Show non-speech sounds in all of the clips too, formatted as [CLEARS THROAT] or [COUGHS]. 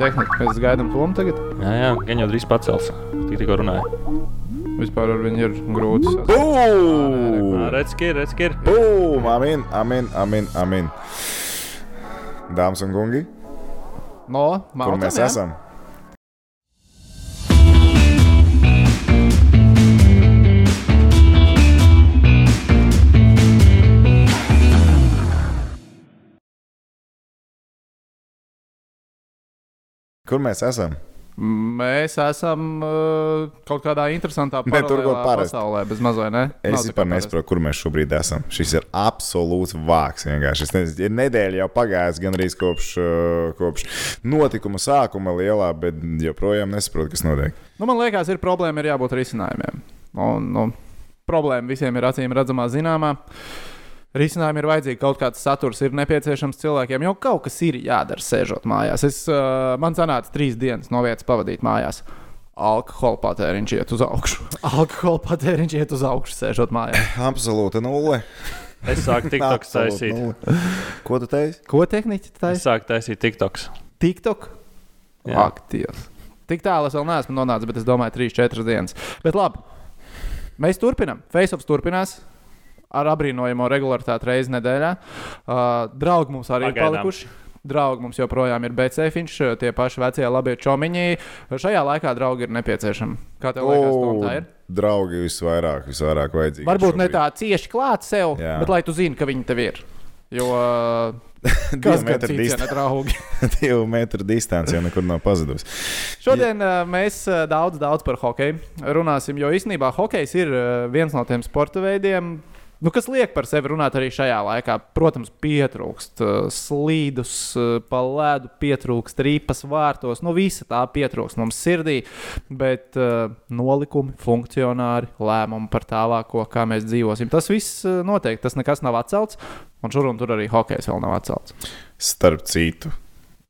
tehnika. Mēs gaidām tomu tagad. Jā, jā, gan jau drīz pacels. Tik tikko runāja. Vispār ar viņu ir grūti. Redz, ka ir, redz, ka ir. Bum! Amin, amin, amin, amin. Dāmas un kungi, No, kur Maltam, mēs jā? esam? Kur mēs esam? Mēs esam uh, kaut kādā interesantā Ne, tur, pasaulē, bez mazliet. Ne? Es vispār nesaprotu, kur mēs šobrīd esam. Šis ir absolūts vāks. vienkārši. Es nezinu, ir nedēļa jau pagājusi gan arī kopš, uh, kopš notikuma sākuma lielā, bet joprojām nesaprotu, kas notiek. Nu, man liekas, ir problēma, ir jābūt risinājumiem. Un, nu, problēma visiem ir acīm redzamā, zināmā. Risinājumi ir vajadzīgi, kaut kāds saturs ir nepieciešams cilvēkiem, jo kaut kas ir jādara, sēžot mājās. Es, uh, man sanāca trīs dienas no vietas pavadīt mājās. Alkohola patēriņš iet uz augšu. [LAUGHS] Alkohola patēriņš iet uz augšu, sēžot mājās. [LAUGHS] Absolūta nulle. Es sāku TikToks taisīt. nulle. Ko tu teici? Ko tehniķi Es taisa? sāku taisīt TikToks. TikTok? Jā. Ak, Dievs. Tik tālu es vēl neesmu nonācis, bet es domāju, 3-4 dienas. Bet labi, mēs turpinām. Faceoffs turpinās. Ar apbrīnojamo regularitāti reizi nedēļā. Uh, draugi mums arī ir Pagaidām. palikuši. Draugi mums joprojām ir BCFiņš, tie paši vecie labie čomiņi. Šajā laikā draugi ir nepieciešami. Kā tev liekas, Tom, tā ir? draugi visvairāk, visvairāk vajadzīgi. Varbūt ne šobrīd. tā cieši klāt sev, Jā. bet lai tu zini, ka viņi tev ir. Jo [LAUGHS] kas ja distan- ne draugi? [LAUGHS] Divu metru distance jau nekur nav pazudusi. Šodien uh, mēs uh, daudz, daudz par hokeju runāsim, jo īstenībā hokejs ir uh, viens no tiem sporta veidiem. Nu, kas liek par sevi runāt arī šajā laikā? Protams, pietrūkst uh, slīdus, uh, pa ledu, pietrūkst rīpas vārtos. Nu, visa tā pietrūkst mums sirdī, bet uh, nolikumi, funkcionāri, lēmumi par tālāko, kā mēs dzīvosim. Tas viss uh, notiek, tas nekas nav atcelts, un šur un tur arī hokejs vēl nav atcelts. Starp citu,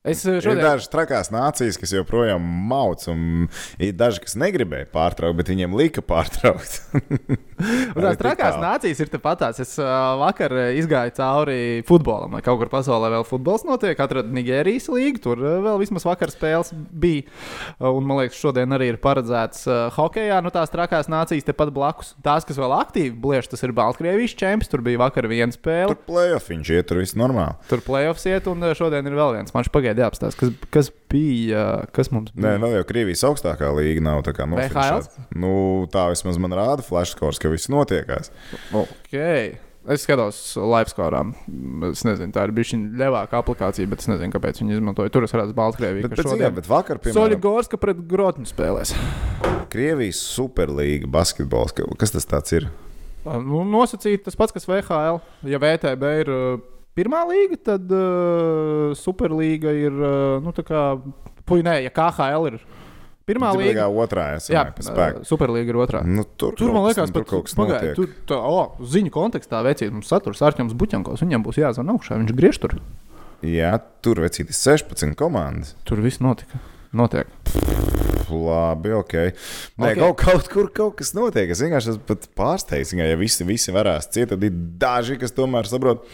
Es Ir šodien dažas trakās nācijas, kas joprojām mauc, un ir daži, kas negribēja pārtraukt, bet viņiem lika pārtraukt. [LAUGHS] Tās trakās nācijas ir tepat tās. Es uh, vakar uh, izgāju cauri futbolam, lai kaut kur pasaulē vēl futbols notiek. Atradu Nigērijas līniju, tur vēl vismaz vakar spēles bija. Un man liekas, šodien arī ir paredzēts hokeja. Nu, tās trakās nācijas tepat blakus. Tās, kas vēl aktīvi bliež, tas ir Baltkrievijas čempions. Tur bija vakar viena spēle. Tur playoff viņš iet, tur viss normāli. Tur playoffs iet, un šodien ir vēl viens. Man šķiet, pagaidi jāapstāsta, kas, kas bija, kas mums Nē, bija. vēl jau Krievijas augstākā līga nav tā kā nofinišēta. Nu, tā vismaz man rāda flashskors, ka viss notiekās. Okay. Es skatos, live skorām. Es nezinu, tā ir bijusi ļevāka aplikācija, bet es nezinu, kāpēc viņi izmantoja. Tur es redzu Baltkrieviju. Bet, bet, šodien- šodien... bet vakar, Soļi piemēram, Gorska pret Grotņu spēlēs. Krievijas superlīga basketbols. ka- Kas tas ir? Nu, nosacīt tas pats, kas VHL. Ja VTB ir pirmā līga, tad uh, Superlīga ir. Uh, nu, kā, puj, nē, ja KHL ir pirmā Tur līga, otrā jā, spēku. uh, Superlīga ir otrā. Nu, tur, Tur man liekas, tur kaut kas notiek. tur tā, oh, ziņu kontekstā vecīt mums saturs Arčuns Buķankos. Viņam būs jāzvan augšā, viņš griež tur. Jā, tur vecīti 16 komandas. Tur viss notika. Notiek. Labi, ok. Nē, Ok. okay. kaut, kaut kur kaut kas notiek. Es vienkārši esmu pārsteigts. Ja visi, visi varēs ciest, tad ir daži, kas tomēr saprot,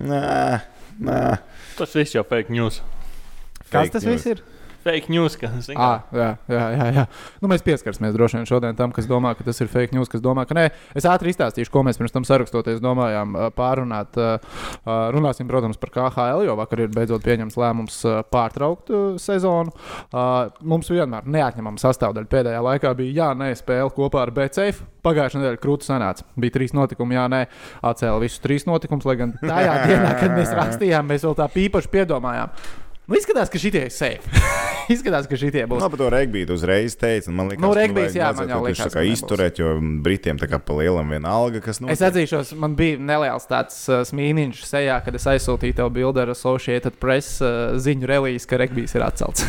nē, nē. Tas viss jau fake news. Kas Fake tas news. viss ir? Fake news, ka Ah, jā, jā, jā, jā. Nu, mēs pieskarsimies droši vien šodien tam, kas domā, ka tas ir fake news, kas domā, ka nē. Es ātri izstāstīšu, ko mēs pirms tam sarakstoties domājām pārunāt. Runāsim, protams, par KHL, jo vakar ir beidzot pieņemts lēmums pārtraukt sezonu. Mums vienmēr neatņemama sastāvdaļa pēdējā laikā bija jā, nē, spēle kopā ar BCF. Pagājušā nedēļa krūtis sanāca. Bija trīs notikumi, jā, nē, atcēla visus trīs notikumus, lai gan tajā [LAUGHS] dienā, kad mēs rakstījām, mēs vēl tā īpaši piedomājām. Nu, izskatās, ka šitie ir safe. [LAUGHS] izskatās, ka šitie būs. No, par to regbiju tu uzreiz teici. un Man liekas, Nu, regbijs, vajag- jā, man jau liekas, ka izturēt, jo Britiem tā kā pa lielam viena alga, kas Es atzīšos, man bija neliels tāds uh, smīniņš sejā, kad es aizsūtīju tev bildi ar Associated Press uh, ziņu relīzi, ka regbijs ir atcelts.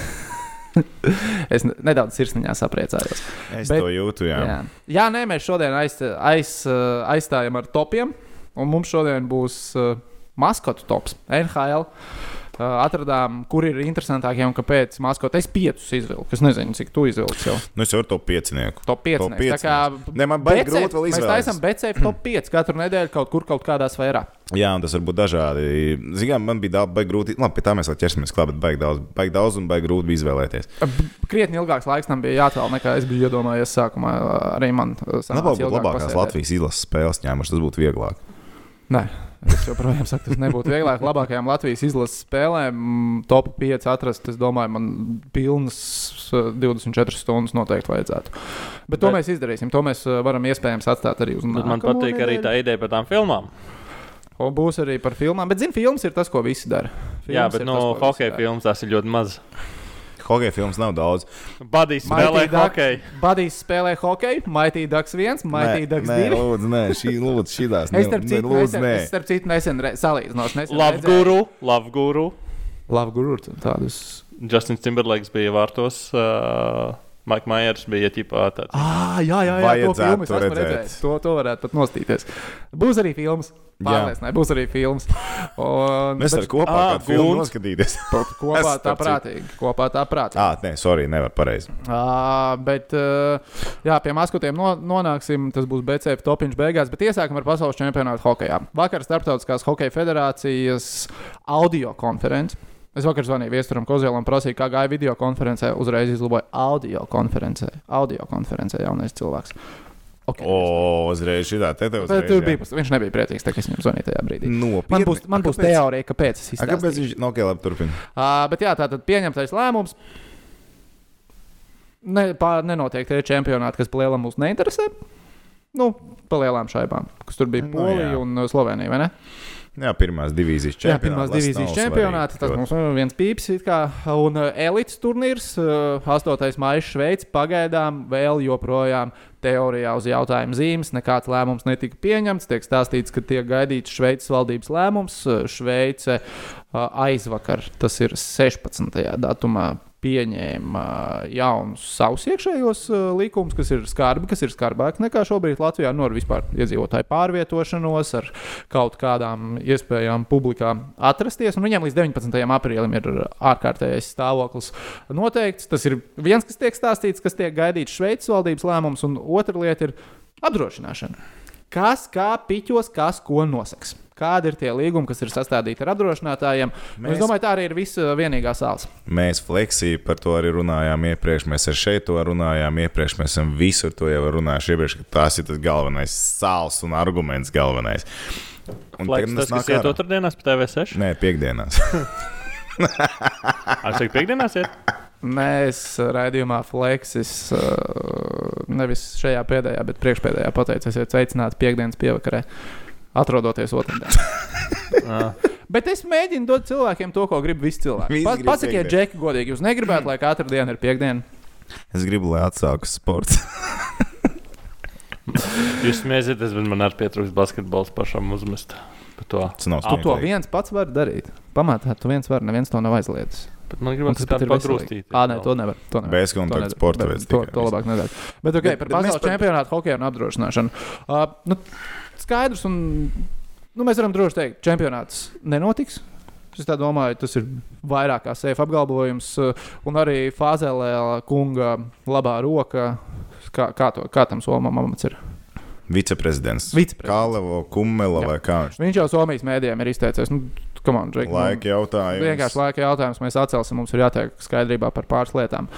[LAUGHS] es ne- nedaudz sirsniņā sapriecājos. Es Bet- to jūtu, jā. Jā, jā nē, mēs šodien aiz, aiz, uh, aizstājam ar topiem, un mums šodien būs uh, maskotu tops NHL. uh, atradām, kur ir interesantākie un kāpēc maskoti. Es piecus izvilku. Es nezinu, cik tu izvilksi jau. Nu, es jau ar to piecinieku. Top 5. Top Tā kā Ne, man baigi grūti vēl Mēs izvēlēties. taisām BCF top 5 katru nedēļu kaut kur, kaut kādā sfērā. Jā, un tas var būt dažādi. Zinām, man bija daudz, baigi grūti. Labi, pie tā mēs vēl ķersimies klāt, bet baigi daudz, baigi daudz un baigi grūti bija izvēlēties. B- Krietni ilgāks laiks tam bija jāatvēl, nekā es biju iedomājies sākumā. Arī man uh, sanāca Labāk labākās pasēdēt. Latvijas izlases spēles ņēmuši, tas būtu vieglāk. Nē, es joprojām saku, tas nebūtu vieglāk. Labākajām Latvijas izlases spēlēm, mm, top 5 atrast, es domāju, man pilnas uh, 24 stundas noteikti vajadzētu. Bet to Bet- mēs izdarīsim. To mēs uh, varam iespējams atstāt arī uz Bet man patīk arī tā ideja par tām filmām. Un būs arī par filmām. Bet, zini, filmas ir tas, ko visi dara. Filmas Jā, bet no visi hokeja filmas tas ir ļoti maz. Hokeja filmas nav daudz. Badijs Mighty spēlē hokeju. Badijs spēlē hokeju, Mighty Ducks 1, Mighty Ducks nē, 2. lūdzu, nē, šī lūdzu, šīs Es starp citu lūdzu, nē. es starp citu nesen redzēju- Lavguru, Lavguru. Lavguru, tādus. Justins Timberlakes bija vārtos. Uh, Mike Myers bija ķipā tāds. Ah, jā, jā, jā, to Vajadzētu filmu es to esmu redzēt. redzējis. To, to varētu pat nostīties. Būs arī filmas. Jā. Pārliecināti, būs arī filmas. Un, Mēs varam kopā kādu filmu noskatīties. [LAUGHS] kopā tā prātīgi. Kopā tā prātīgi. Ah, nē, sorry, nevar pareizi. Uh, bet, uh, jā, pie maskotiem no, nonāksim. Tas būs BCF topiņš beigās, bet iesākam ar pasaules čempionātu hokeja. Vakar Startautiskās hokeja federācijas audio konferences. Es vakar zvanīju Viesturam Kozēlam prasīju, kā gāja video konferencē. Uzreiz izlaboja audio konferencē. Audio konferencē jaunais cilvēks. Okay, O, uzreiz šī tā, te uzreiz. tur bija, viņš nebija priecīgs, tā, ka es viņam zvanīju tajā brīdī. Nopietni. Man būs, man būs kāpēc? teorija, kāpēc es A, Kāpēc izdarīju. viņš nav ok, labi turpina? Uh, bet jā, tā tad pieņemtais lēmums. Ne, pā, nenotiek tie čempionāti, kas lielam mūs neinteresē. Nu, pa lielām šaibām, kas tur bija Nu, Polija jā. un Slovenija, vai ne? Jā, pirmās divīzijas Jā, čempionāts. pirmās divīzijas nav čempionāti. Tas mums ir viens pīps, un uh, elites turnīrs, uh, 8. maija Šveice, pagaidām vēl joprojām teorijā uz jautājumu zīmes. Nekāds lēmums netika pieņemts. Tiek stāstīts, ka tiek gaidīts Šveices valdības lēmums. Uh, Šveice uh, aizvakar, tas ir 16. datumā. Pieņēma jaunus savus iekšējos likumus, kas ir skarbi, kas ir skarbāki nekā šobrīd Latvijā. No vispār iedzīvotāju pārvietošanos, ar kaut kādām iespējām publikā atrasties. Un viņiem līdz 19. aprīlim ir ārkārtējais stāvoklis noteikts. Tas ir viens, kas tiek stāstīts, kas tiek gaidīts Šveices valdības lēmums, un otra lieta ir apdrošināšana. Kas, kā piķos, kas ko nosaks? Kādi ir tie līgumi, kas ir sastādīti ar apdrošinātājiem? Mēs... Es domāju, tā arī ir visa vienīgā sāls. Mēs fleksī par to arī runājām iepriekš. Mēs ar šeit to runājām iepriekš. Mēs esam visur to jau runājuši iepriekš, ka tas ir tas galvenais sāls un arguments galvenais. Un tagad tas, nāk kas iet otrdienās pa TV6. Nē, piekdienās. Ar cik piekdienās iet? Mēs raidījumā Flexis nevis šajā pēdējā, bet priekšpēdējā pateicu, esiet sveicināti piekdienas pievakarē, atrodoties otrdienā. [LAUGHS] Ah. Bet es mēģinu dot cilvēkiem to, ko grib visi cilvēki. Pa, pasakiet. Džeki, godīgi, jūs negribētu, lai katra diena ir piekdiena. es gribu, lai atsākas sports. [LAUGHS] Jūs smieties, bet man arī pietrūkst basketbols pašam uzmest. par to. Tas nav Tu to viens pats vari darīt. Pamatā tu viens vari, neviens to nav aizliedzis. Bet man gribas tas ir pagrūstīt. veselīgi. Ā, nē, to nevar. To nevar. Bez To kontakta sporta Bet veids. To, tikai to labāk nedara. Bet, okay, Bet- par bet pasaules par- čempionātu hokeja un apdrošināšanu. Uh, nu, skaidrs, un nu, mēs varam droši teikt, ka čempionāts nenotiks. Es tā domāju, tas ir vairāk kā seif apgalvojums, uh, un arī Fāzelē kunga labā roka. Kā, kā, to, kā tam somam amats ir? Viceprezidents. Viceprezidents. Kālevo, Kumela Jā. vai kā viņš. Viņš jau Somijas mēdījiem ir izteicies. Nu, on, Jake, nu, Laika jautājums. Vienkārši laika jautājums. Mēs atcelsim, mums ir jātiek skaidrībā par pāris lietām.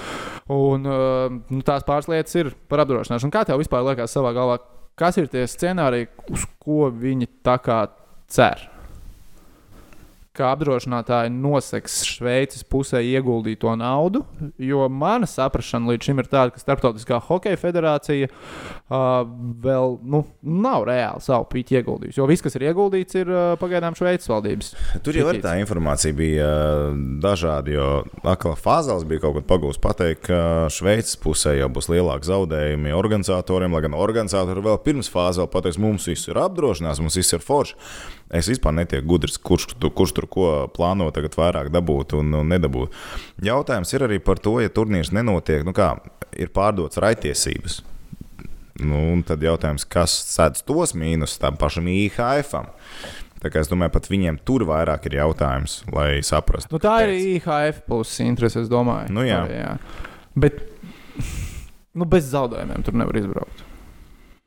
Un uh, nu, tās pāris lietas ir par apdrošināšanu. Kā tev vispār liekas savā galvā, kas ir tie scenāriji, uz ko viņi tā kā cer? Kā apdrošinātāji noseks Šveices pusē ieguldīto naudu, jo mana saprāšana līdz šim ir tāda, ka Startautiskā hokeja federācija uh, vēl nu, nav reāli savu pīķi ieguldījusi. Jo viss, kas ir ieguldīts, ir uh, pagaidām Šveices valdības. Tur jau tā informācija, bija uh, dažādi. Jo atkal Fāzels bija kaut kad pagūst pateikt, ka Šveices pusē jau būs lielāki zaudējumi organizatoriem, lai gan organizatori vēl pirms Fāzela pateiks, mums viss ir apdrošināts, mums viss ir forši. Es vispār netieku gudrs, kurš, tu, kurš tur ko plāno tagad vairāk dabūt un, un nedabūt. Jautājums ir arī par to, ja turnīrs nenotiek, nu kā ir pārdots raitiesības. Nu, un tad jautājums, kas sēdz tos mīnus tam pašam IHF? Tā kā es domāju, pat viņiem tur vairāk ir jautājums, lai saprastu. Nu, tā ir kāpēc. IHF puses interese, es domāju. Nu, jā. Arī, jā. Bet [LAUGHS] nu, bez zaudējumiem tur nevar izbraukt.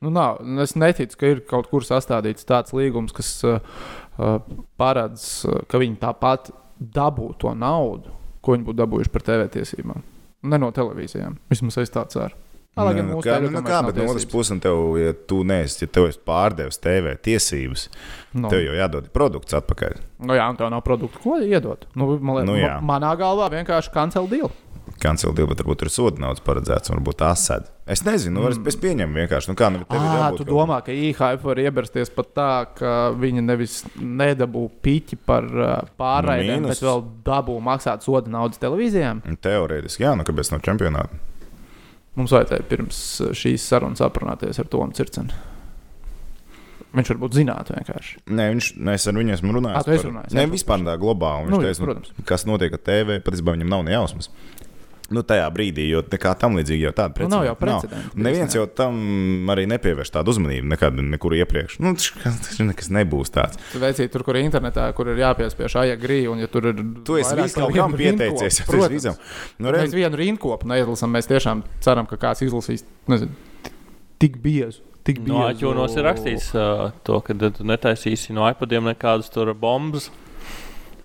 Nu, nav. Es neticu, ka ir kaut kur sastādīts tāds līgums, kas uh, paredz, uh, ka viņi tāpat dabū to naudu, ko viņi būtu dabūjuši par TV tiesībām. Ne no televīzijām. Vismaz es tā ceru. Gan Nu, kā, TV nu, kā, bet no otras tiesības. puses, tev, ja tu neesi, ja tev esi pārdevis TV tiesības, No. tev jau jādod produkts atpakaļ. Nu, jā, un tā nav produkta, ko iedot. Nu, man, Nu, nu, jā. manā galvā vienkārši kancel deal. Kancela divi, bet varbūt ir soda naudas paredzēts, varbūt tā sēd. Es nezinu, nu, mm. es pieņemu vienkārši. Nu, kā, nu, tev ir Ah, jābūt tu domā, ka IHF var iebrasties pat tā, ka viņi nevis nedabū piķi par pārraidēm, Nu, bet vēl dabū maksāt soda naudas televīzijām. Teorētiski, jā, nu kāpēc no čempionāta? Mums vajadzēja pirms šīs sarunas aprunāties ar Tomu Circenu. Viņš varbūt zinātu vienkārši. Nē, viņš, ne, es ar viņu esmu runājis. Ā, tu esi par- runājis, Nē, jā, vispār tā globāli. Viņš Nu, teica, nu, protams. kas notiek ar TV, patiesībā viņam nav ne jausmas. Nu, tajā brīdī, jo nekā tam līdzīga jau tāda Nu, nav jau precedenta precedenta, Neviens jau tam arī nepievērš tādu uzmanību, nekad, nekur iepriekš. Nu, tas tas nekas nebūs tāds. Tu veicīji tur, kur ir internetā, kur ir jāpiespiež aja grīja, un ja tur ir. Tu esi visu kaut kam vienu rindkopu, pieteicies. Esi protams. visam. Nu, Mēs redz, vienu rindkopu neizlasām. Mēs tiešām ceram, ka kāds izlasīs nezinu, tik biezu. Tik No biezu. aķūnos ir rakstīts uh, to, ka tu netaisīsi no iPadiem nekādas tur bombas.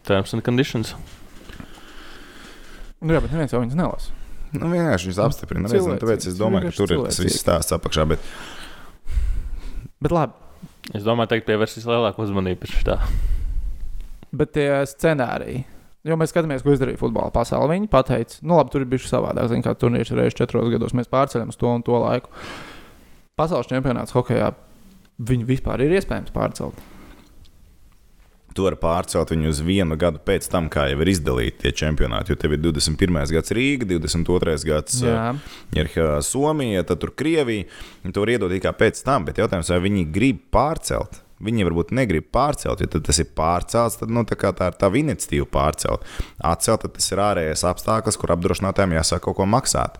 Terms and conditions. Nu, jā, bet neviens jau viņas nelasa. nu, vienkārši viņš apstiprina. Redz, nu, Tāpēc es domāju, ka tur ir tas viss stāsts apakšā. Bet Bet labi. Es domāju, ka pievērsīs lielāku uzmanību pēc tā. Bet tie scenāriji. Jo mēs skatāmies, ko izdarīja futbola pasaule. Viņi pateica, nu labi, tur ir bijis savādāk. Ziniet, kā turnīrs reizes četros gados mēs pārceļam uz to un to laiku. Pasaules čempionāts hokeja viņu vispār ir iespējams pārcelt. Tu vari pārcelt viņu uz vienu gadu pēc tam, kā jau ir izdalīti tie čempionāti. Jo tev ir 21. gads Rīga, 22. gads Jā, ir Somija, tad tur Krievija. un To var iedot tikai pēc tam, bet jautājums, vai viņi grib pārcelt. Viņi varbūt negrib pārcelt, jo tas ir pārcelts, tad nu, tā, tā ir tā iniciatīva pārcelt. Atcelt, tas ir ārējais apstākļus, kur apdrošinātājiem jāsāk kaut ko maksāt.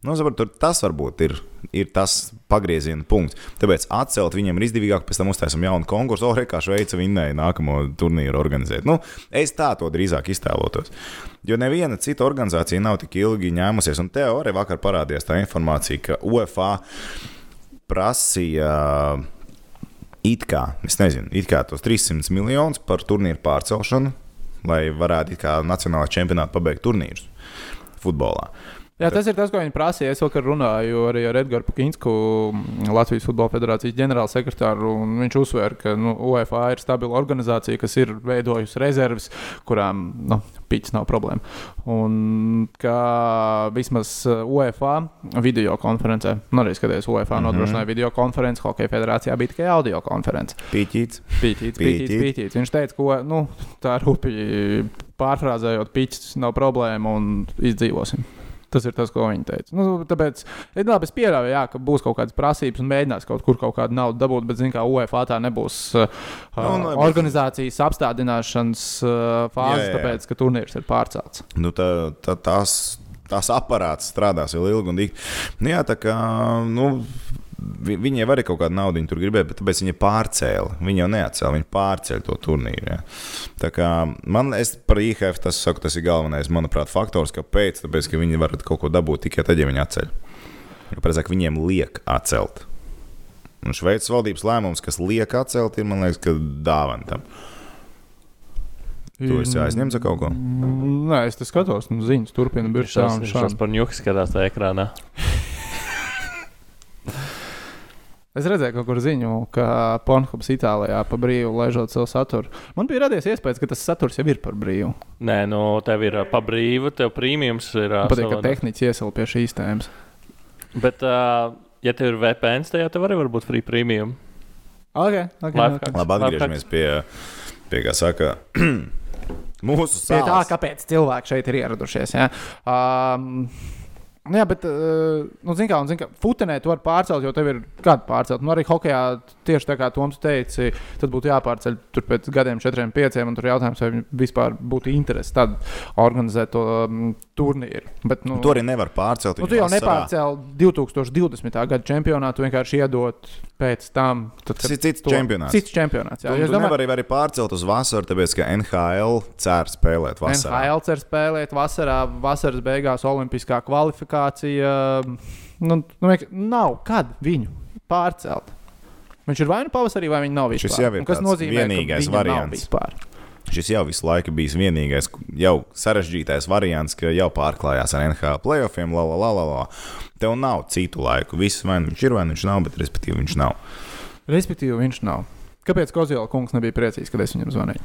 Nu, saprot, tur tas varbūt ir, ir tas pagrieziena punkts. Tāpēc atcelt viņiem ir izdevīgāk, pēc tam uztaisām jaunu konkursu. Oh, kā Šveice vinnēja nākamo turnīru organizēt. Nu, es tā to drīzāk iztēlotos. Jo neviena cita organizācija nav tik ilgi ņēmusies. Un tev arī vakar parādījās tā informācija, ka UEFA prasīja. It kā, es nezinu, it kā tos 300 miljonus par turnīru pārcelšanu, lai varētu it kā nacionālā čempionāta pabeigt turnīrus futbolā. Jā, tas ir tas, ko viņi prasīja. Es vakar runāju arī ar Edgars Pukinsku, Latvijas Futbola Federācijas ģenerālsekretāru. un Viņš uzsvēra, ka nu, UEFA ir stabila organizācija, kas ir veidojusi rezerves, kurām nu, pīķis nav problēma. Un ka vismaz uh, UEFA video konferencē, nu arī skaties, UEFA mm -hmm. nodrošināja video konferenci, Hokeja federācijā bija tikai audio konference. Pīķīts, Pīķīt. pīķīts, pīķīts. Viņš teica, ka nu, tā rūpīgi pārfrāzējot, pīķis nav problēma un izdzīvosim. Tas ir tas, ko viņi teica. Nu, tāpēc ja, labi, es pieļauju, jā, ka būs kaut kādas prasības un mēģinās kaut kur kaut kādu naudu dabūt, bet, zināmā mērā, UEFA tā nebūs uh, Nu, uh, labi. organizācijas apstādināšanas uh, fāze, jā, jā. tāpēc, ka turnīrs ir pārcelts. Nu, tā, tā, tās, tās aparāts strādās vēl ilgi un dikti. Nu, jā, tā kā, nu, vi- Viņi jau arī kaut kādu naudu tur gribēja, bet tāpēc viņi pārcēla. Viņi jau neatcēla, viņi pārcēla to turnīru. Kā man es par IHF tas saku, tas ir galvenais, manuprāt, faktors, kāpēc. Tāpēc, ka viņi var kaut ko dabūt tikai tad, ja viņi atceļ. Jo, Precīzāk, viņiem liek atcelt. Un Šveices valdības lēmums, kas liek atcelt, ir, man liekas, ka dāvana tam. Tu esi aizņemts ar kaut ko? Nē, es te skatos, nu, ziņas turpina Viņš tas šādi. par ņuku skatās tajā ekrānā. [LAUGHS] Es redzēju, kaut kur ziņu, ka Pornhubs Itālijā pa brīvu laižot savu saturu. Man bija radies iespējas, ka tas saturs jau ir par brīvu. Nē, nu tev ir pa brīvu, tev prēmijums ir. Man patīk, ka tehniķi iesauc pie šīs tēmas. Bet, ā, ja tev ir VPN, tad jau tev arī var būt free premium. Okay, okay, okay. Labi, atgriežamies pie, pie kā saka, [CLEARS THROAT] mūsu Pie tā, sāla. kāpēc cilvēki šeit ir ieradušies. Ja? Um, Nu Jā, bet, uh, nu, zini, kā, un, zini, kā futenē tu vari pārcelt, jo tev ir kāda pārcelt. Nu, arī hokeja tieši tā kā Toms teica, tad būtu jāpārceļ tur pēc gadiem, četriem, pieciem, un tur jautājums, vai vispār būtu interesi tad organizēt to um, turnīru. Bet, nu, Tu arī nevari pārcelt. Nu, tu jau vasarā. nepārcēli 2020. gada čempionātu, vienkārši iedot pēc tam. Tad, Tas ir cits to- čempionāts. Cits čempionāts. Jā, Tu, tu domāju, nevari arī pārcelt uz vasaru, tāpēc ka NHL cer spēlēt vasarā. NHL cer spēlēt vasarā, vasaras beigās Olimpiskā kvalifikācija. Nu, nu, vienkārši nav kad viņu pārcelt. Viņš ir vai nu pavasarī, vai viņš nav vispār. Šis jau ir ka vienīgais variants. Šis jau visu laiku bijis vienīgais, jau sarežģītais variants, ka jau pārklājās ar NHL playoffiem. La, la, la, la. Tev nav citu laiku. Viss vai nu viņš ir, vai nu viņš nav, bet respektīvi viņš nav. Respektīvi, viņš nav. Kāpēc Koziola kungs nebija priecīgs, kad es viņam zvanīju?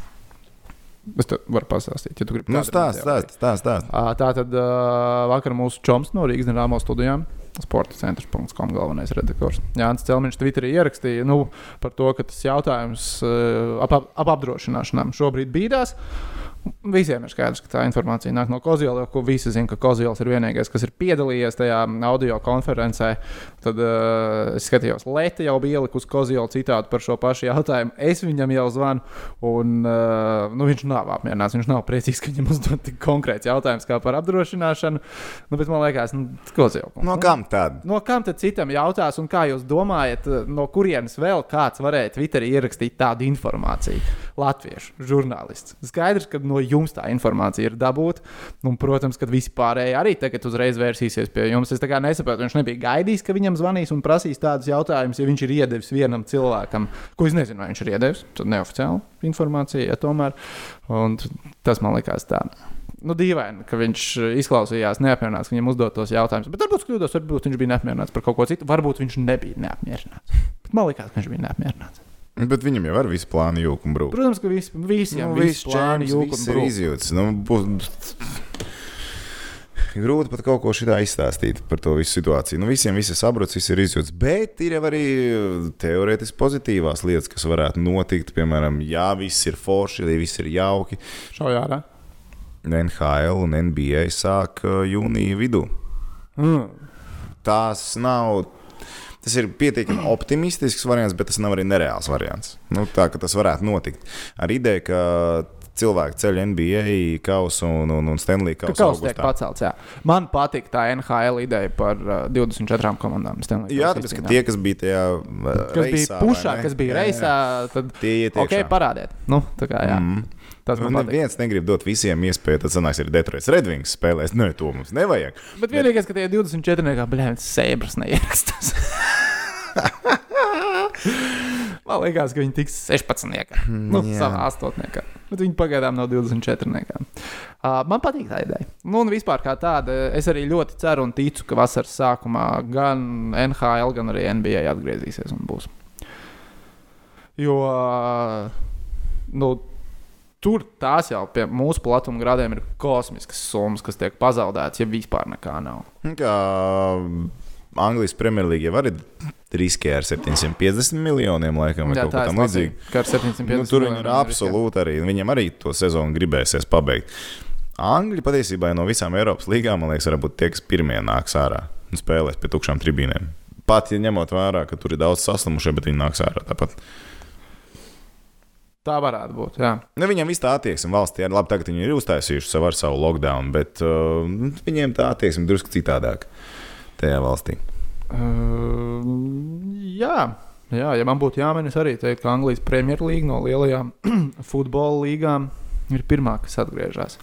Es tev varu pastāstīt, ja tu gribi. Nu, stāst, stāst, stāst. stāst. Tā tad uh, vakar mūsu čoms no Rīgas Dienāmo studijām. Sporta centrs.com galvenais redaktors. Jānis Celmiņš Twitterī ierakstīja nu, par to, ka tas jautājums uh, ap, ap apdrošināšanām šobrīd bīdās. Visiem ir skaidrs, ka tā informācija nāk no Kozila, jo visi zina, ka Kozils ir vienīgais, kas ir piedalījies tajā audio konferencē. Tad uh, es skatījos, Leta jau bija ielikusi Kozila citātu par šo pašu jautājumu. Es viņam jau zvanu, un uh, nu, viņš nav apmierināts. Viņš nav priecīgs, ka viņam uzdod tik konkrēts jautājums kā par apdrošināšanu. Nu, bet man liekas, nu, Kozila. No kam tad? No kam tad citam jautās, un kā jūs domājat, no kurienes vēl kāds varēja Twitterī ierakstīt tādu informāciju? Latviešu žurnālists. Skaidrs, ka no jums tā informācija ir dabūta. Un, protams, ka visi pārējie arī tagad uzreiz vērsīsies pie jums. Es nesaprotu, viņš nebija gaidījis, ka viņam zvanīs un prasīs tādus jautājumus, ja viņš ir iedevis vienam cilvēkam, ko es nezinu, vai viņš ir iedevis. Tad neoficiāli informācija, ja tomēr. Un tas man likās tā. Nu, dīvaini, ka viņš izklausījās neapmierināts, ka viņam uzdot tos jautājumus. Bet varbūt kļūdos, varbūt viņš bija neapmierināts par kaut ko citu. Varbūt viņš nebija neapmierināts. Bet man liekas, ka viņš bija neapmierināts. Bet viņam jau ir visi plāni jūka un brūka. Protams, ka vis, visiem Nu, viss viss plāni jūka un viss ir brūk. izjūts. Nu, būs... Grūti pat kaut ko šitā izstāstīt par to visu situāciju. Nu, visiem viss ir sabrucis, viss ir izjūts. Bet ir arī teorētiski pozitīvās lietas, kas varētu notikt. Piemēram, ja viss ir forši, ja viss ir jauki. Šaujā ārā. NHL un NBA sāk uh, jūnija vidū. Mm. tās nav. Tas ir pietiekami [CLEARS THROAT] optimistisks variants, bet tas nav arī nereāls variants. Nu, tā ka tas varētu notikt. Ar ideju, ka cilvēki ceļ NBA kausu un, un, un Stanley Ka kausu. kas tiek pacelts. Jā. Man patīk tā NHL ideja par uh, 24 komandām. Stanley Jā, ka izcīņā. tie, kas bija tajā uh, kas reisā, bija pušā, kas bija Jā, reisā, tad Tie iet ok, iekšā. parādiet. Nu, kā, jā. Mm. Tas Nu, man patīk. neviens negrib dot visiem iespēju, tad sanāks arī Detroits Redwings spēlēs. Nē, to mums nevajag. Bet vienīgais, ka tie 24 nekā blēņas sēbras neierakstās. [LAUGHS] Man liekas, ka viņi tiks 16. Nu, jā. savā astotniekā. Bet viņi pagaidām nav 24. Uh, man patīk tā ideja. Nu, un vispār kā tāda, es arī ļoti ceru un ticu, ka vasaras sākumā gan NHL, gan arī NBA atgriezīsies un būs. Jo nu, tur tās jau pie mūsu platuma gradiem ir kosmiskas summas, kas tiek pazaudētas, ja vispār nekā nav. Kā Anglijas Premjerlīga jau arī riskē ar 750 miljoniem, laikam, vai Jā, kaut es tam 750 Nu, tur viņi ir absolūti arī. Viņam arī to sezonu gribēsies pabeigt. Angļi patiesībā no visām Eiropas līgām, man liekas, varbūt tie, kas pirmie nāks ārā un spēlēs pie tukšām tribīnēm. Pat ja ņemot vērā, ka tur ir daudz saslimušie, bet viņi nāks ārā tāpat. Tā varētu būt. Jā. Nu, viņam viss tā attieksme valstī ir labi. Tagad viņi ir uztaisījuši savu, savu lockdown, bet uh, nu, viņiem tā attieksme drusku citādāk tajā valstī. Uh, jā. jā, ja man būtu jāmin, es arī teiktu, ka Anglijas Premjerlīga no lielajām [CLEARS THROAT] futbola līgām ir pirmā, kas atgriežas.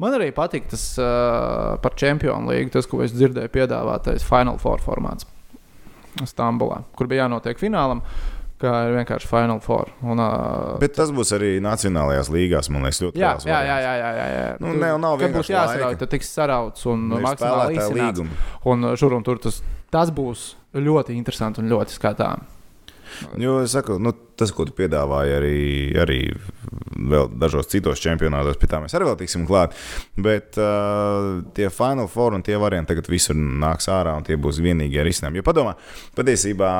Man arī patīk tas uh, par Champions League, tas, ko es dzirdēju, piedāvātais Final Four formāts Stambulā, kur bija jānotiek finālam. Kā ir vienkārši Final Four. Un, uh, Bet tas būs arī Nacionālajās līgās, man liekas, ļoti Jā, jā, jā, jā, jā, jā, jā. Nu, Tur, ne, nav kad būs vienkārši jāsarauj, tad tiks sarauts un maksimāli izsnāts. Un šur un tur tas, tas būs ļoti interesanti un ļoti skatām. Jo es saku, nu, tas, ko tu piedāvāji, arī, arī vēl dažos citos čempionātos, pie tā mēs arī vēl tiksim klāt. Bet uh, tie Final Four un tie varianti tagad visur nāks ārā, un tie būs vienīgie risinājumi. Jo padomā, patiesībā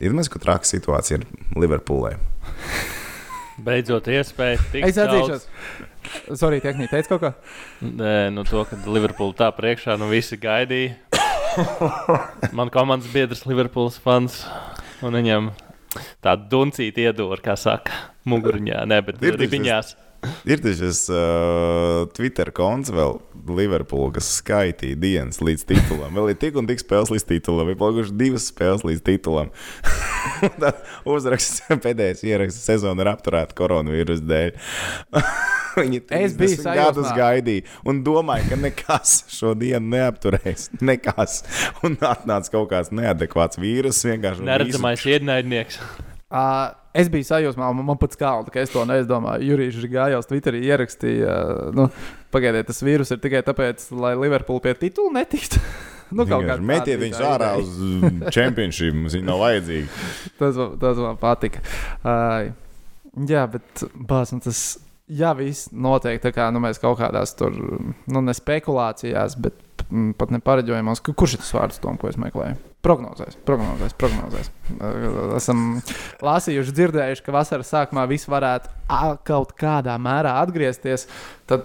ir mazliet traka situācija Liverpoolē. Beidzot, iespēja tikt Es atzīšos. Sorry, tehniski teica kaut ko. Nē, nu to, ka Liverpoola tā priekšā, nu visi gaidīja. Man komandas biedrs Liverpools fans, un viņam tāda duncīta iedūra, kā saka, muguriņā, ne, bet ribiņās. Ir tas uh, Twitter konts vēl Liverpool, kas skaitīja dienas līdz titulam. Vēl ir tik un tik spēles līdz titulam. Ir palikušas divas spēles līdz titulam. [LAUGHS] Tad uzraksts pēdējais ieraksts sezona ir apturēta koronavīrusa dēļ. [LAUGHS] Viņi Es biju 30 gadus gaidīja un domāja, ka nekas šodien neapturēs. [LAUGHS] Nekas. Un atnāca kaut kāds neadekvāts vīrus. Neredzamais ienaidnieks. Uh, es biju sajūsmā, man, man pats kalda, ka es to neizdomāju. Jurijs Gājals Twitterī ierakstīja, nu, pagaidiet, tas vīrus ir tikai tāpēc, lai Liverpool pie titula netiktu. [LAUGHS] nu, Metiet viņus ārā uz čempionšīpu. Mums viņi nav vajadzīgi. [LAUGHS] Tas, tas man patika. Uh, jā, bet bāz, nu, tas jā, viss notiek tā kā nu, mēs kaut kādās tur, nu, ne spekulācijās, bet mm, pat ne pareģojumos. Ku- Kurš ir tas vārds, Tom, ko es meklēju? Prognozēs, prognozēs, prognozēs. Esam lasījuši, dzirdējuši, ka vasaras sākumā viss varētu kaut kādā mērā atgriezties. Tad